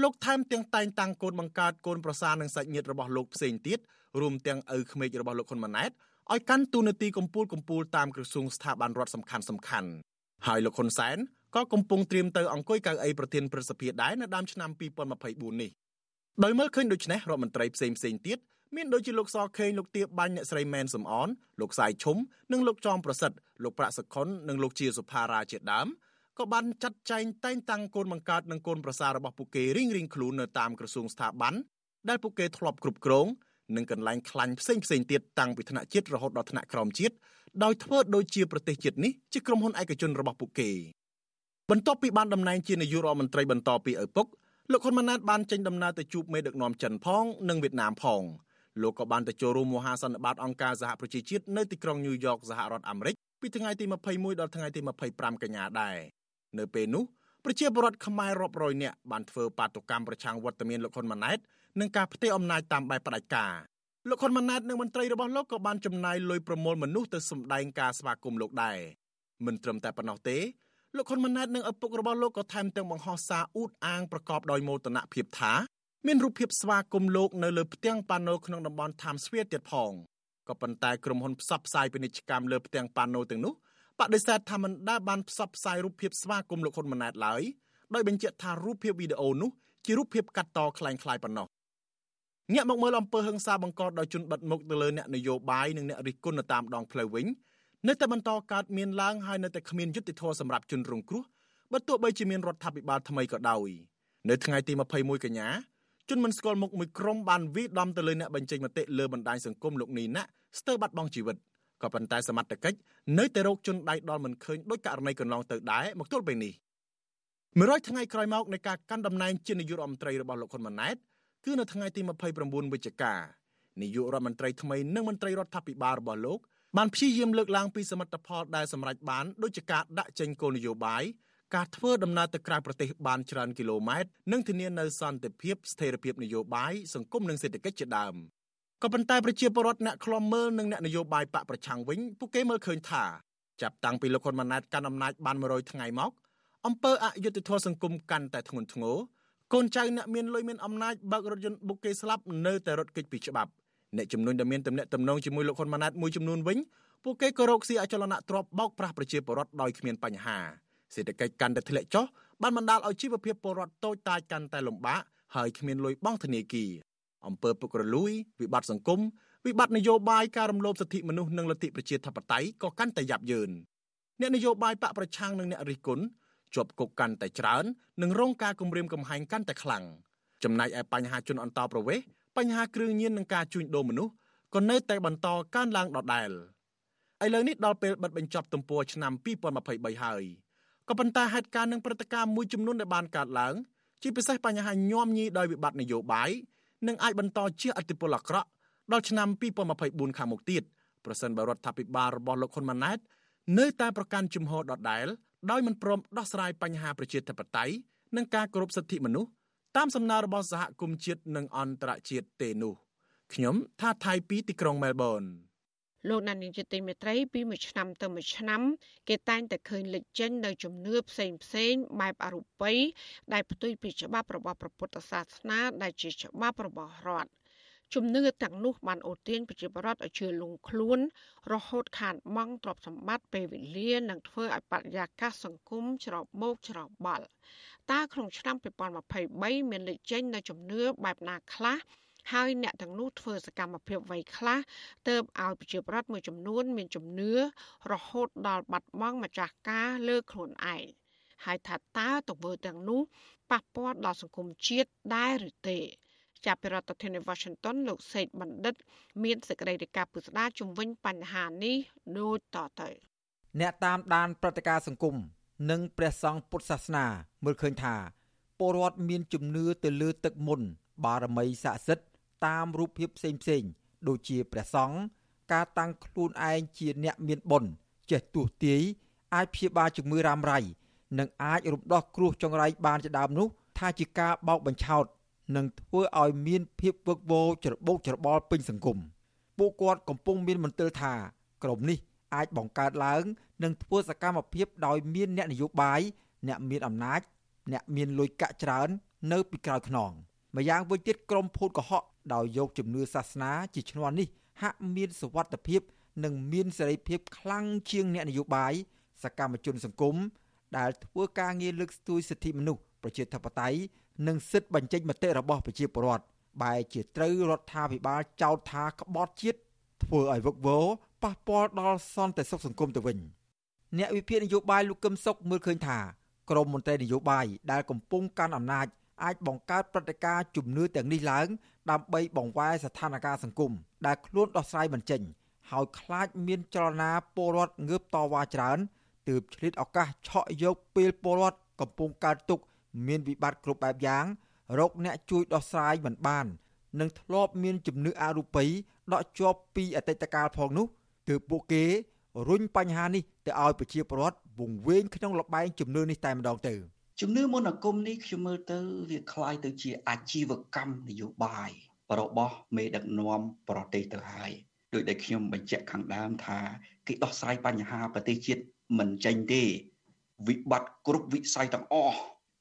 លោកថែមទាំងតែងតាំងកូនបង្កើតកូនប្រសារនិងសាច់ញាតិរបស់លោកផ្សេងទៀតរួមទាំងឪក្មេករបស់លោកហ៊ុនម៉ាណែត ឲ្យកាន់តួនាទីកម្ពុជាកម្ពុជាតាមក្រសួងស្ថាប័នរដ្ឋសំខាន់សំខាន់ហើយលោកហ៊ុនសែនក៏កំពុងត្រៀមទៅអង្គុយកៅអីប្រធានព្រឹទ្ធសភាដែរនៅដើមឆ្នាំ2024នេះដោយមើលឃើញដូច្នេះរដ្ឋមន្ត្រីផ្សេងផ្សេងទៀតមានដូចជាលោកសខេងលោកទៀបបាញ់អ្នកស្រីមែនសំអនលោកសាយឈុំនិងលោកចောင်းប្រសិទ្ធលោកប្រាក់សុខុននិងលោកជាសុផារ៉ាជាដើមក៏បានចាត់ចែងតែងតាំងកូនបង្កើតនិងកូនប្រសាររបស់ពួកគេរៀងរៀងខ្លួននៅតាមក្រសួងស្ថាប័នដែលពួកគេធ្លាប់គ្រប់គ្រង និងកន្លែងខ្លាញ់ផ្សេងផ្សេងទៀតតាំងពីថ្នាក់ជាតិរហូតដល់ថ្នាក់ក្រោមជាតិដោយធ្វើដូចជាប្រទេសជាតិនេះជាក្រុមហ៊ុនឯកជនរបស់ពួកគេបន្ទាប់ពីបានតំណែងជានាយករដ្ឋមន្ត្រីបន្តពីឪពុកលោកហ៊ុនម៉ាណែតបានចេញដំណើរទៅជួបមេដឹកនាំចិនផងនិងវៀតណាមផងលោកក៏បានទៅចូលរួមមហាសន្និបាតអង្គការសហប្រជាជាតិនៅទីក្រុងញូវយ៉កសហរដ្ឋអាមេរិកពីថ្ងៃទី21ដល់ថ្ងៃទី25កញ្ញាដែរនៅពេលនោះប្រជាពលរដ្ឋខ្មែររាប់រយនាក់បានធ្វើបាតុកម្មប្រឆាំងវត្តមានលោកហ៊ុនម៉ាណែត និងការផ្ទេរអំណាចតាមបែបផ្ដាច់ការលោកហ៊ុនម៉ាណែតនិងមន្ត្រីរបស់លោកក៏បានចំណាយលុយប្រមូលមនុស្សទៅសម្ដែងការស្វាគមន៍លោកដែរមិនត្រឹមតែប៉ុណ្ណោះទេលោកហ៊ុនម៉ាណែតនិងឪពុករបស់លោកក៏ថែមទាំងបង្ហោះសារអួតអាងប្រកបដោយមោទនភាពថាមានរូបភាពស្វាគមន៍លោកនៅលើផ្ទាំងប៉ាណូក្នុងតំបន់ Times Square ទៀតផងក៏ប៉ុន្តែក្រុមហ៊ុនផ្សព្វផ្សាយពាណិជ្ជកម្មលើផ្ទាំងប៉ាណូទាំងនោះបដិសេធថាមិនដែលបានផ្សព្វផ្សាយរូបភាពស្វាគមន៍លោកហ៊ុនម៉ាណែតឡើយដោយបញ្ជាក់ថារូបភាពវីដេអូនោះជារូបភាពកាត់តคล้ายៗប៉ុណ្ណោះ ងាកមកមើលអំពើហិង្សាបង្កដោយជនបិទមុខទៅលើអ្នកនយោបាយនិងអ្នករិះគន់នៅតាមដងផ្លូវវិញនៅតែបន្តកើតមានឡើងហើយនៅតែគ្មានយុត្តិធម៌សម្រាប់ជនរងគ្រោះបើទោះបីជាមានរដ្ឋាភិបាលថ្មីក៏ដោយនៅថ្ងៃទី21កញ្ញាជនមិនស្គាល់មុខមួយក្រុមបានវាយដំទៅលើអ្នកបញ្ចេញមតិលើបណ្ដាញសង្គមលោកនីណាស្ទើរបាត់បង់ជីវិតក៏ប៉ុន្តែសមត្ថកិច្ចនៅតែរកជនដៃដល់មិនឃើញដោយករណីកន្លងទៅដែរមកទល់ពេលនេះ100ថ្ងៃក្រោយមកនៃការកាន់តំណែងជានាយករដ្ឋមន្ត្រីរបស់លោកហ៊ុនម៉ាណែត គឺនៅថ្ងៃទី29វិច្ឆិកានាយករដ្ឋមន្ត្រីថ្មីនិងមន្ត្រីរដ្ឋាភិបាលរបស់លោកបានព្យាយាមលើកឡើងពីសមិទ្ធផលដែលសម្រេចបានដូចជាការដាក់ចេញគោលនយោបាយការធ្វើដំណើរទៅក្រៅប្រទេសបានច្រើនគីឡូម៉ែត្រនិងធានានៅសន្តិភាពស្ថិរភាពនយោបាយសង្គមនិងសេដ្ឋកិច្ចជាដើមក៏ប៉ុន្តែប្រជាពលរដ្ឋអ្នកខ្លំមើលនិងអ្នកនយោបាយបកប្រឆាំងវិញពួកគេមើលឃើញថាចាប់តាំងពីលោកហ៊ុនម៉ាណែតកាន់អំណាចបាន100ថ្ងៃមកអំពើអយុត្តិធម៌សង្គមកាន់តែធ្ងន់ធ្ងរ កូនចៅអ្នកមានលុយមានអំណាចបើករថយន្តបុកគេស្លាប់នៅតែរត់គេចពីច្បាប់អ្នកចំនួនដែលមានទំនាក់ទំនងជាមួយលោកហ៊ុនម៉ាណែតមួយចំនួនវិញពួកគេក៏រកស៊ីអចលនទ្រព្យបោកប្រាស់ប្រជាពលរដ្ឋដោយគ្មានបញ្ហាសេដ្ឋកិច្ចកាន់តែធ្លាក់ចុះបានបណ្ដាលឲ្យជីវភាពពលរដ្ឋតូចតាចកាន់តែលំបាកហើយគ្មានលុយបង់ធនាគារអំពើពុករលួយវិបត្តិសង្គមវិបត្តិនយោបាយការរំលោភសិទ្ធិមនុស្សនិងលទ្ធិប្រជាធិបតេយ្យក៏កាន់តែយ៉ាប់យ៉ឺនអ្នកនយោបាយបកប្រឆាំងនិងអ្នករិះគន់ ជាប់គុកកាន់តែច្រើននិងរងការគំរាមកំហែងកាន់តែខ្លាំងចំណែកឯបញ្ហាជនអន្តោប្រវេសន៍បញ្ហាគ្រឿងញៀននិងការជួញដូរមនុស្សក៏នៅតែបន្តកើនឡើងដដែលឥឡូវនេះដល់ពេលបិទបញ្ចប់ទំព័រឆ្នាំ2023ហើយក៏ប៉ុន្តែហេតុការណ៍និងព្រឹត្តិការណ៍មួយចំនួនដែលបានកើតឡើង ជាពិសេសបញ្ហាញោមញីដោយវិបត្តិនយោបាយនឹងអាចបន្តជះឥទ្ធិពលអាក្រក់ដល់ឆ្នាំ2024ខាងមុខទៀតប្រសិនបើរដ្ឋាភិបាលរបស់លោកហ៊ុនម៉ាណែតនៅតែប្រកាន់ជំហរដដែល ដោយមិនព្រមដោះស្រាយបញ្ហាប្រជាធិបតេយ្យនិងការគោរពសិទ្ធិមនុស្សតាមសំណើរបស់សហគមន៍ជាតិនិងអន្តរជាតិទេនោះខ្ញុំថាថៃពីទីក្រុងមែលប៊នលោកណានីជាទីមេត្រីពីមួយឆ្នាំទៅមួយឆ្នាំ គេតែងតែឃើញលេចចេញនៅជំនឿផ្សេងផ្សេងបែបអរូបីដែលផ្ទុយពីច្បាប់របស់ព្រះពុទ្ធសាសនាដែលជាច្បាប់របស់រដ្ឋ ជំនឿទាំងនោះបានអូទាញប្រជាពលរដ្ឋឲ្យជឿលង់ខ្លួន រហូតខាតបង់ទ្រព្យសម្បត្តិពេលវេលានិងធ្វើឲ្យបរិយាកាសសង្គមច្របូកច្របល់តើក្នុងឆ្នាំ2023មានលេចចេញនៅជំនឿបែបណាខ្លះហើយអ្នកទាំងនោះធ្វើសកម្មភាពអ្វីខ្លះទៅឲ្យប្រជាប្រដ្ឋមួយចំនួន មានជំនឿរហូតដល់បាត់បង់ម្ចាស់ការលើខ្លួនឯងហើយថាតើទង្វើទាំងនោះប៉ះពាល់ដល់សង្គមជាតិដែរឬទេ ចាប់ពីរដ្ឋធានី Washington លោកសេកបណ្ឌិត មានសេចក្តីរាយការណ៍ពុស្ដាជំវិញបញ្ហានេះដូចតទៅអ្នកតាមដានព្រឹត្តិការណ៍សង្គមនិងព្រះសង្ឃពុទ្ធសាសនា មើលឃើញថាពលរដ្ឋមានជំនឿទៅលើទឹកមុន បារមីស័ក្តិសិទ្ធិតាមរូបភាពផ្សេងផ្សេងដូចជាព្រះសង្ឃការតាំងខ្លួនឯងជាអ្នកមានបុណ្យចេះទួសទាយអាចព្យាបាលជំងឺរ៉ាំរ៉ៃនិងអាចរំដោះគ្រោះចង្រៃបានជាដើមនោះ ថាជាការបោកបញ្ឆោត និងធ្វើឲ្យមានភាពវឹកវរច្របូកច្របល់ពេញសង្គមពួកគាត់កំពុងមានមន្ទិលថាក្រុមនេះអាចបង្កើតឡើងនិងធ្វើសកម្មភាពដោយមានអ្នកនយោបាយអ្នកមានអំណាច អ្នកមានលុយកាក់ច្រើន នៅពីក្រោយខ្នងម្យ៉ាងវិញទៀតក្រុមភូតកុហកដោយយកជំនឿសាសនាជាឈ្នន់នេះហាក់មានសវត្ថភាព និងមានសេរីភាពខ្លាំងជាងអ្នកនយោបាយសកម្មជនសង្គមដែលធ្វើការងារលើកស្ទួយសិទ្ធិមនុស្សប្រជាធិបតេយ្យ និងសិទ្ធិបញ្ចេញមតិរបស់ប្រជាពលរដ្ឋបែរជាត្រូវរដ្ឋាភិបាលចោទថាក្បត់ជាតិធ្វើឲ្យវឹកវរប៉ះពាល់ដល់សន្តិសុខសង្គមទៅវិញអ្នកវិភាគនយោបាយលោកកឹមសុខមើលឃើញថាក្រមមន្ត្រីនយោបាយដែលកំពុងកាន់អំណាចអាចបង្កើតព្រឹត្តិការណ៍ជំនឿទាំងនេះឡើង ដើម្បីបង្វែរស្ថានភាពសង្គមដែលខ្លួនដោះស្រាយមិនចេញហើយខ្លាចមានចលនាពលរដ្ឋងើបតវ៉ាច្រើនទើបឆ្លៀតឱកាសឆក់យកពេលពលរដ្ឋកំពុងកើតទុក្ខ មានវិបត្តិគ្រប់បែបយ៉ាងរកអ្នកជួយដោះស្រាយមិនបាននិងធ្លាប់មានជំនឿអរូបីដកជាប់ពីអតីតកាលផងនោះទើបពួកគេរុញបញ្ហានេះទៅឲ្យប្រជាពលរដ្ឋវង្វេងក្នុងលបែងជំនឿនេះតែម្ដងទៅជំនឿមន្តអាគមនេះខ្ញុំមើលទៅវាคล้ายទៅជាអាជីវកម្មនយោបាយរបស់មេដឹកនាំប្រទេសទៅហើយដោយដែលខ្ញុំបញ្ជាក់ខាងដើមថាគេដោះស្រាយបញ្ហាប្រទេសជាតិមិនចេញទេវិបត្តិគ្រប់វិស័យទាំងអស់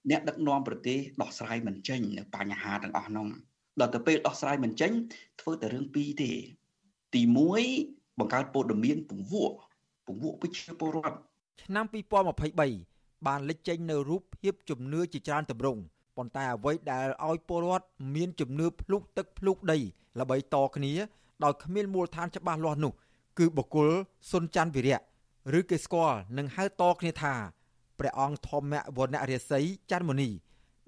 អ្នកដឹកនាំប្រទេសដោះស្រាយមិនចេញនៅបញ្ហាទាំងអស់នោះដល់ទៅពេលដោះស្រាយមិនចេញធ្វើតែរឿងពីរទេ ទី1បង្កើតព័ត៌មានពង្វក់ពង្វក់ប្រជាពលរដ្ឋឆ្នាំ2023បានលេចចេញនៅរូបភាពជំនឿជាច្រើនទម្រង់ប៉ុន្តែអ្វីដែលឲ្យពលរដ្ឋមានជំនឿភ្លុកទឹកភ្លុកដីល្បីតគ្នាដោយគ្មានមូលដ្ឋានច្បាស់លាស់នោះ គឺបុគ្គលសុនច័ន្ទវិរៈឬគេស្គាល់និងហៅតគ្នាថា ព្រះអង្គធម្មវណ្ណរាសីច័ន្ទមុនី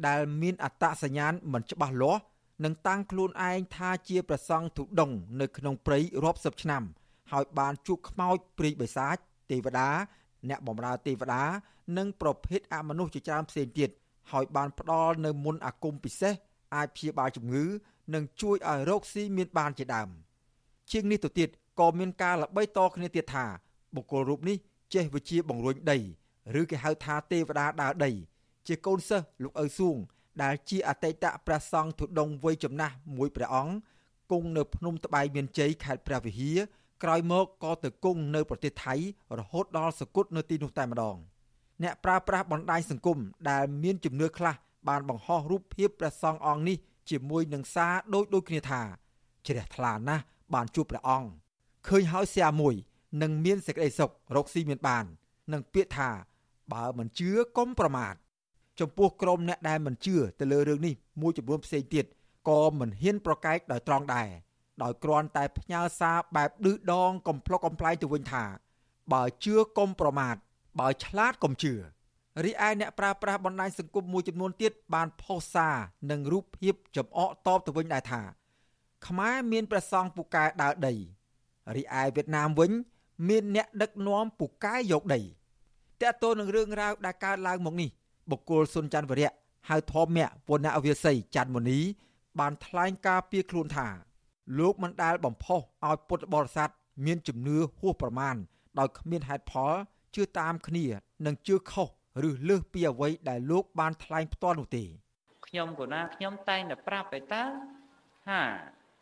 ដែលមានអត្តសញ្ញាណមិនច្បាស់លាស់និងតាំងខ្លួនឯងថាជាព្រះសង្ឃទុដងនៅក្នុងព្រៃរាប់សិបឆ្នាំ ហើយបានជួបខ្មោចព្រាយបិសាច ទេវតា អ្នកបម្រើទេវតា និងប្រភេទអមនុស្សជាច្រើនផ្សេងទៀតហើយបានផ្ដល់នៅមុនអាគមពិសេសអាចព្យាបាលជំងឺនិងជួយឲ្យរោគស៊ីមានបានជាដើមជាងនេះទៅទៀតក៏មានការល្បីតគ្នាទៀតថាបុគ្គលរូបនេះចេះវិជាបង្រួញដី ឬគេហៅថាទេវតាដើរដី ជាកូនសិស្សលោកឪសួង ដែលជាអតីតព្រះសង្ឃទុដងវ័យចំណាស់មួយព្រះអង្គគង់នៅភ្នំត្បែងមានជ័យខេត្តព្រះវិហារក្រោយមកក៏ទៅគង់នៅប្រទេសថៃរហូតដល់សគត់នៅទីនោះតែម្ដងអ្នកប្រើប្រាស់បណ្ដាញសង្គមដែលមានជំនឿខ្លះបានបង្ហោះរូបភាពព្រះសង្ឃអង្គនេះជាមួយនឹងសារដូចដូចគ្នាថាជ្រះថ្លាណាស់បានជួបព្រះអង្គឃើញហើយស្យាមួយនឹងមានសេចក្តីសុខរកស៊ីមានបាន និងពាក្យថា បើមិនជឿកុំប្រមាថចំពោះក្រុមអ្នកដែលមិនជឿទៅលើរឿងនេះមួយចំនួនផ្សេងទៀតក៏មិនហ៊ានប្រកែកដោយត្រង់ដែរដោយគ្រាន់តែផ្ញើសារបែបឌឺដងកំ pl ុកកំ pl ែងទៅវិញថា បើជឿកុំប្រមាថបើឆ្លាតកុំជឿរីឯអ្នកប្រើប្រាស់បណ្ដាញសង្គមមួយចំនួនទៀតបានផុសសារនិងរូបភាពចំអកតបទៅវិញដែរថា ខ្មែរមានព្រះសង្ឃពូកែដើរដីរីឯវៀតណាមវិញ មានអ្នកដឹកនាំពូកែយកដី តើតើនឹងរឿងរ៉ាវដែលកើតឡើងមកនេះបុគ្គលសុនច័ន្ទវរៈហៅធម្មៈវណ្ណអវាស័យច័ន្ទមុនី បានថ្លែងការពីខ្លួនថា លោកមិនដែលបំផុសឲ្យពុទ្ធបរិស័ទមានជំនឿហួសប្រមាណដោយគ្មានហេតុផលជឿតាមគ្នានិងជឿខុសឬលើសពីអ្វីដែលលោកបានថ្លែងផ្ទាល់នោះទេខ្ញុំកូណាខ្ញុំតែងតែប្រាប់ឲ្យតើហា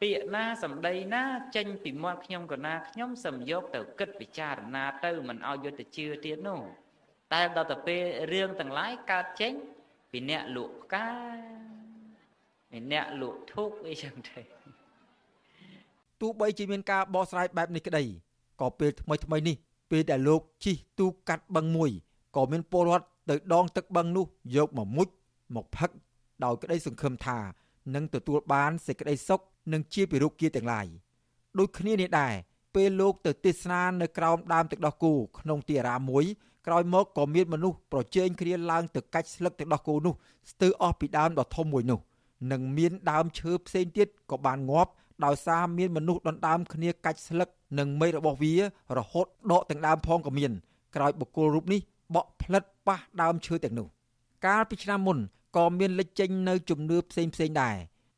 ពាក្យណាសម្ដីណាចេញពីមាត់ខ្ញុំកណាខ្ញុំសំយកទៅគិតពិចារណាទៅមិនឲ្យយុទ្ធជឿទៀតនោះ តែដល់ទៅពេលរឿងទាំងឡាយកើតចេញ ពីអ្នកលក់ផ្កាពីអ្នកលក់ធូបអីចឹងទៅទោះបីជាមានការបកស្រាយបែបនេះក្តីក៏ពេលថ្មីថ្មីនេះពេលដែលលោកជិះទូកាត់បឹងមួយក៏មានពលរដ្ឋទៅដងទឹកបឹងនោះយកមកមុជមកផឹកដោយក្តីសង្ឃឹមថានឹងទទួលបានសេចក្តីសុខនិងជាពិរុគគាទាំងឡាយដូចគ្នានេះដែរពេលលោកទៅទេសនានៅក្រោមដើមទឹកដោះគោក្នុងទីអារាមមួយ ក្រោយមកក៏មានមនុស្សប្រជែងគ្នាឡើងទៅកាច់ស្លឹកទឹកដោះគោនោះស្ទើរអស់ពីដើមដ៏ធំមួយនោះនិងមានដើមឈើផ្សេងទៀតក៏បានងាប់ដោយសារមានមនុស្សដណ្ដើមគ្នាកាច់ស្លឹកនិងមេរបស់វា រហូតដកទាំងដើមផងក៏មានក្រោយបុគ្គលរូបនេះបក់ផ្លិតប៉ះដើមឈើទាំងនោះកាលពីឆ្នាំមុនក៏មានលេចចេញនៅជំនឿផ្សេងផ្សេងដែរ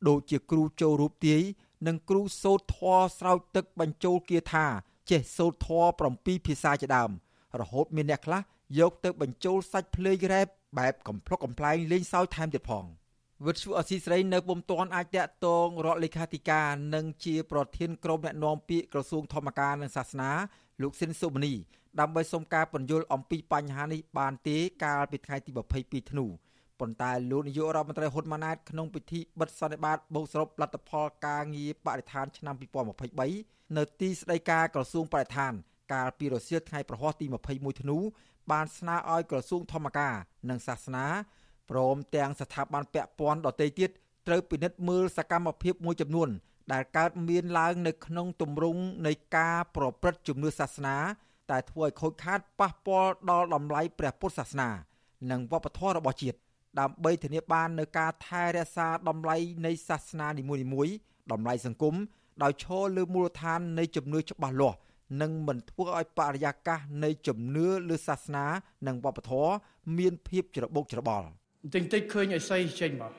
ដូចជាគ្រូចូលរូបទាយនិងគ្រូសូត្រធម៌ស្រោចទឹកបញ្ចូលគាថា ចេះសូត្រធម៌7ភាសាជាដើម រហូតមានអ្នកខ្លះយកទៅបញ្ចូលសាច់ភ្លេងរ៉េបបែបកំ pl ុកកំ pl ែងលេងសើចថែមទៀតផងវិទ្យុអស៊ីស្រីនៅពុំទាន់អាចតាក់ទងរដ្ឋលេខាធិការនិងជាប្រធានក្រុមអ្នកណែនាំពាក្យក្រសួងធម្មការនិងសាសនាលោកស៊ិនសុមនីដើម្បីសុំការពន្យល់អំពីបញ្ហានេះបានទេកាលពីថ្ងៃទី22ធ្នូប៉ុន្តែលោកនាយករដ្ឋមន្ត្រីហ៊ុនម៉ាណែតក្នុងពិធីបិទសន្និបាតបូកសរុបលទ្ធផលការងារបរិស្ថានឆ្នាំ2023នៅទីស្តីការក្រសួងបរិស្ថាន កាលពីរសៀលថ្ងៃប្រហ័សទី21ធ្នូបានស្នើឲ្យក្រសួងធម្មការនិងសាសនាព្រមទាំងស្ថាប័នពាក់ព័ន្ធដទៃទៀតត្រូវពិនិត្យមើលសកម្មភាពមួយចំនួន ដែលកើតមានឡើងនៅក្នុងទម្រង់នៃការប្រព្រឹត្តជំនឿសាសនាតែធ្វើឲ្យខូចខាតប៉ះពាល់ដល់តម្លៃព្រះពុទ្ធសាសនា និងវប្បធម៌របស់ជាតិដើម្បីធានាបាននូវការថែរក្សាតម្លៃនៃសាសនានីមួយៗតម្លៃសង្គមដោយឈរលើមូលដ្ឋាននៃជំនឿច្បាស់លាស់ និងមិនធ្វើឲ្យបរិយាកាសនៃជំនឿលើសាសនា និងវប្បធម៌មានភាពច្របូកច្របល់តិចតិចឃើញអីស័យចេញមក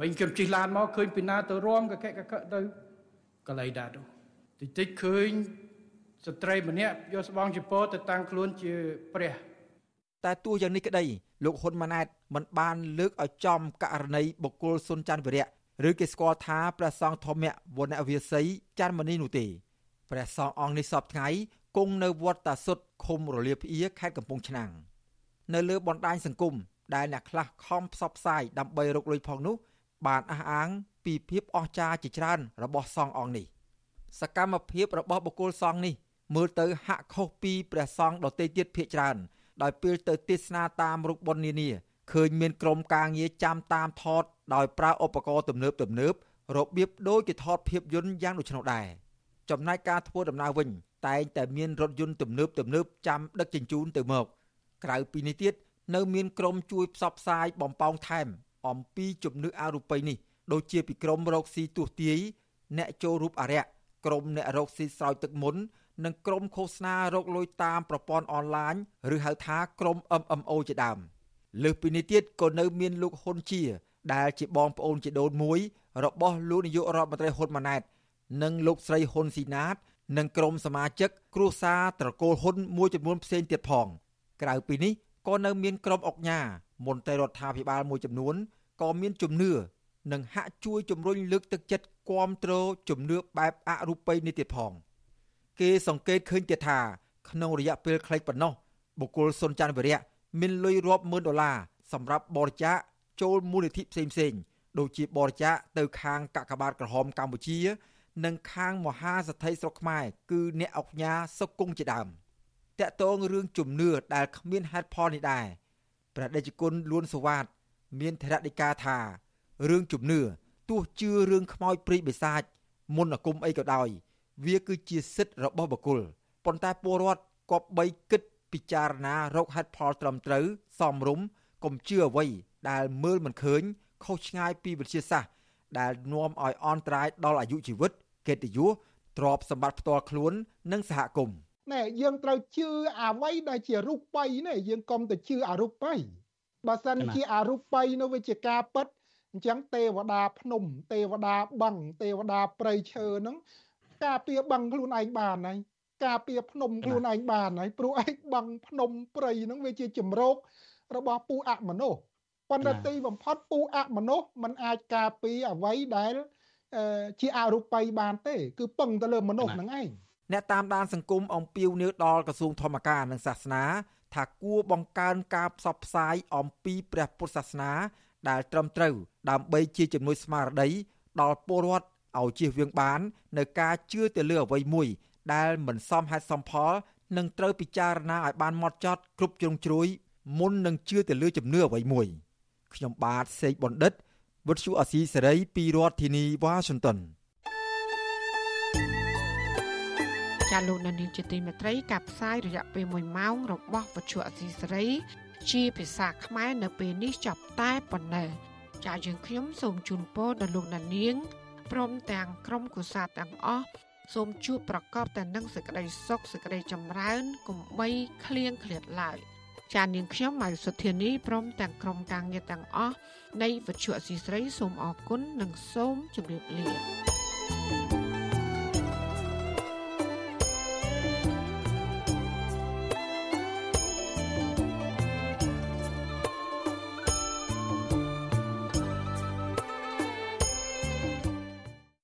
វិញខ្ញុំជិះឡានមកឃើញពីណាទៅរួមកកកកទៅកលៃដាទៅតិចតិចឃើញស្ត្រីម្នាក់យកស្បង់ចពោទៅតាំងខ្លួនជាព្រះតែទោះយ៉ាងនេះក្តីលោកហ៊ុនម៉ាណែតមិនបានលើកឲ្យចំករណីបុគ្គលសុនច័ន្ទវិរៈឬគេស្គាល់ថាព្រះសង្ឃធម្មវណ្ណវិស័យច័ន្ទមនីនោះទេ ព្រះសង្ឃអង្គនេះសពថ្ងៃគង់នៅវត្តតាសុតឃុំរលាភៀខេត្តកំពង់ឆ្នាំងនៅលើបណ្ដាញសង្គមដែលអ្នកខ្លះខំផ្សព្វផ្សាយដើម្បីរកលុយផងនោះ បានអះអាង ពីភាពអស្ចារ្យជាច្រើន របស់សង្ឃអង្គនេះសកម្មភាពរបស់បុគ្គលសង្ឃនេះមើលទៅហាក់ខុសពីព្រះសង្ឃដទៃទៀតភាគច្រើន ដោយពេលទៅទេសនាតាមរូបបុណ្យនានាឃើញមានក្រុមការងារចាំតាមថតដោយប្រើឧបករណ៍ទំនើបទំនើបរបៀបដូចជាថតភាពយន្តយ៉ាងដូច្នោះដែរ ចំណែកការធ្វើដំណើរវិញ តែងតែមានរថយន្តទំនើបទំនើបចាំដឹកជញ្ជូនទៅមក ក្រៅពីនេះទៀតនៅមានក្រុមជួយផ្សព្វផ្សាយបំពងថែម អំពីជំនឿអរូបីនេះដូចជាពីក្រុមរកស៊ីទស្សទាយអ្នកចូលរូបអរិយក្រុមអ្នករកស៊ីស្រោចទឹកមុននិងក្រុមឃោសនារកលុយតាមប្រព័ន្ធអនឡាញឬហៅថាក្រុម MMO ជាដើមលើសពីនេះទៀតក៏នៅមានលោកហ៊ុនជា ដែលជាបងប្អូនជាដូនមួយរបស់លោកនាយករដ្ឋមន្ត្រីហ៊ុនម៉ាណែត និងលោកស្រីហ៊ុនស៊ីណាត និងក្រុមសមាជិកគ្រួសារត្រកូលហ៊ុនមួយចំនួនផ្សេងទៀតផង ក្រៅពីនេះក៏នៅមានក្រុមអុកញ៉ាមន្ត្រីរដ្ឋាភិបាលមួយចំនួនក៏មានជំនឿនិងហាក់ជួយជំរុញលើកទឹកចិត្តគាំទ្រជំនឿបែបអរូបីនេះទៀតផង។គេសង្កេតឃើញទៀតថាក្នុងរយៈពេលខ្លីប៉ុណ្ណោះបុគ្គលសុនច័ន្ទវិរៈមានលុយរាប់ម៉ឺនដុល្លារសម្រាប់បរិច្ចាគចូលមូលនិធិផ្សេងផ្សេងដូចជាបរិច្ចាគទៅខាងកាកបាទក្រហមកម្ពុជា និងខាងមហាសទ្ធិស្រុកខ្មែរគឺអ្នកអុកញ៉ាសុកគង់ជាដើមតកតងរឿងជំនឿដែលគ្មានហេតុផលនេះដែរព្រះដេចគុណលួនសវ៉ាតមានធរណិកាថារឿងជំនឿទោះជឿរឿងខ្មោចព្រីបិសាចមុនអាគមអីក៏ដោយ វាគឺជាសិទ្ធិរបស់បុគ្គលប៉ុន្តែពលរដ្ឋគប្បីគិតពិចារណារកហេតុផលត្រឹមត្រូវសមរម្យកុំជឿអ្វីដែលមើលមិនឃើញខុសឆ្ងាយពីវិទ្យាសាស្ត្រដែលនាំឲ្យអន្តរាយដល់អាយុជីវិត កិត្តិយសទ្រព្យសម្បត្តិផ្ទាល់ខ្លួន និងសហគមន៍ណែយើងត្រូវជឿអ្វីដែលជារូបិណែយើងកុំទៅជឿអរូបិបើសិនជាអរូបិនោះវាជាការពិតអញ្ចឹងទេវតាភ្នំ ទេវតាបឹងទេវតាព្រៃឈើហ្នឹងការពារបឹងខ្លួនឯងបានហើយការពារភ្នំខ្លួនឯងបានហើយព្រោះឯងបឹងភ្នំព្រៃហ្នឹងវាជាជំរករបស់ពូអមនុស្សប៉ុន្តែទីបំផុតពូអមនុស្សมันអាចការពារអ្វីដែល ជាអរូបីបានទេ គឺពឹងទៅលើមនុស្សហ្នឹងឯងអ្នកតាមដានសង្គមអំពាវនាវដល់ក្រសួងធម្មការនិងសាសនា ថាគួរបង្កើនការផ្សព្វផ្សាយអំពីព្រះពុទ្ធសាសនា ដែលត្រឹមត្រូវ ដើម្បីជាជំនួយស្មារតីដល់ពលរដ្ឋឲ្យជៀសវាងបាននៅការជឿទៅលើអ្វីមួយ ដែលមិនសមហេតុសមផលនិងត្រូវពិចារណាឲ្យបានម៉ត់ចត់គ្រប់ជ្រុងជ្រោយមុននឹងជឿទៅលើជំនឿអ្វីមួយខ្ញុំបាទសេកបណ្ឌិត វុទ្ធុអាស៊ីសេរីពីរដ្ឋធានីវ៉ាស៊ីនតោនចាលោកនានីជាទីមេត្រីការផ្សាយរយៈពេល1ម៉ោងរបស់វិទ្យុអសីសេរី ជាភាសាខ្មែរនៅពេលនេះចប់តែប៉ុណ្ណេះចាយើងខ្ញុំសូមជូនពរដល់លោកអ្នកនាងព្រមទាំងក្រុមគូសាទាំងអស់សូមជួបប្រកបតែនឹងសេចក្តីសុខសេចក្តីចម្រើនកុំបីឃ្លៀងឃ្លាតឡើយ ចានាងខ្ញុំម៉ៃសុធានីព្រមទាំងក្រុមការងារទាំងអស់នៃវិទ្យុអសីស្រីសូមអរគុណនិងសូមជម្រាបលា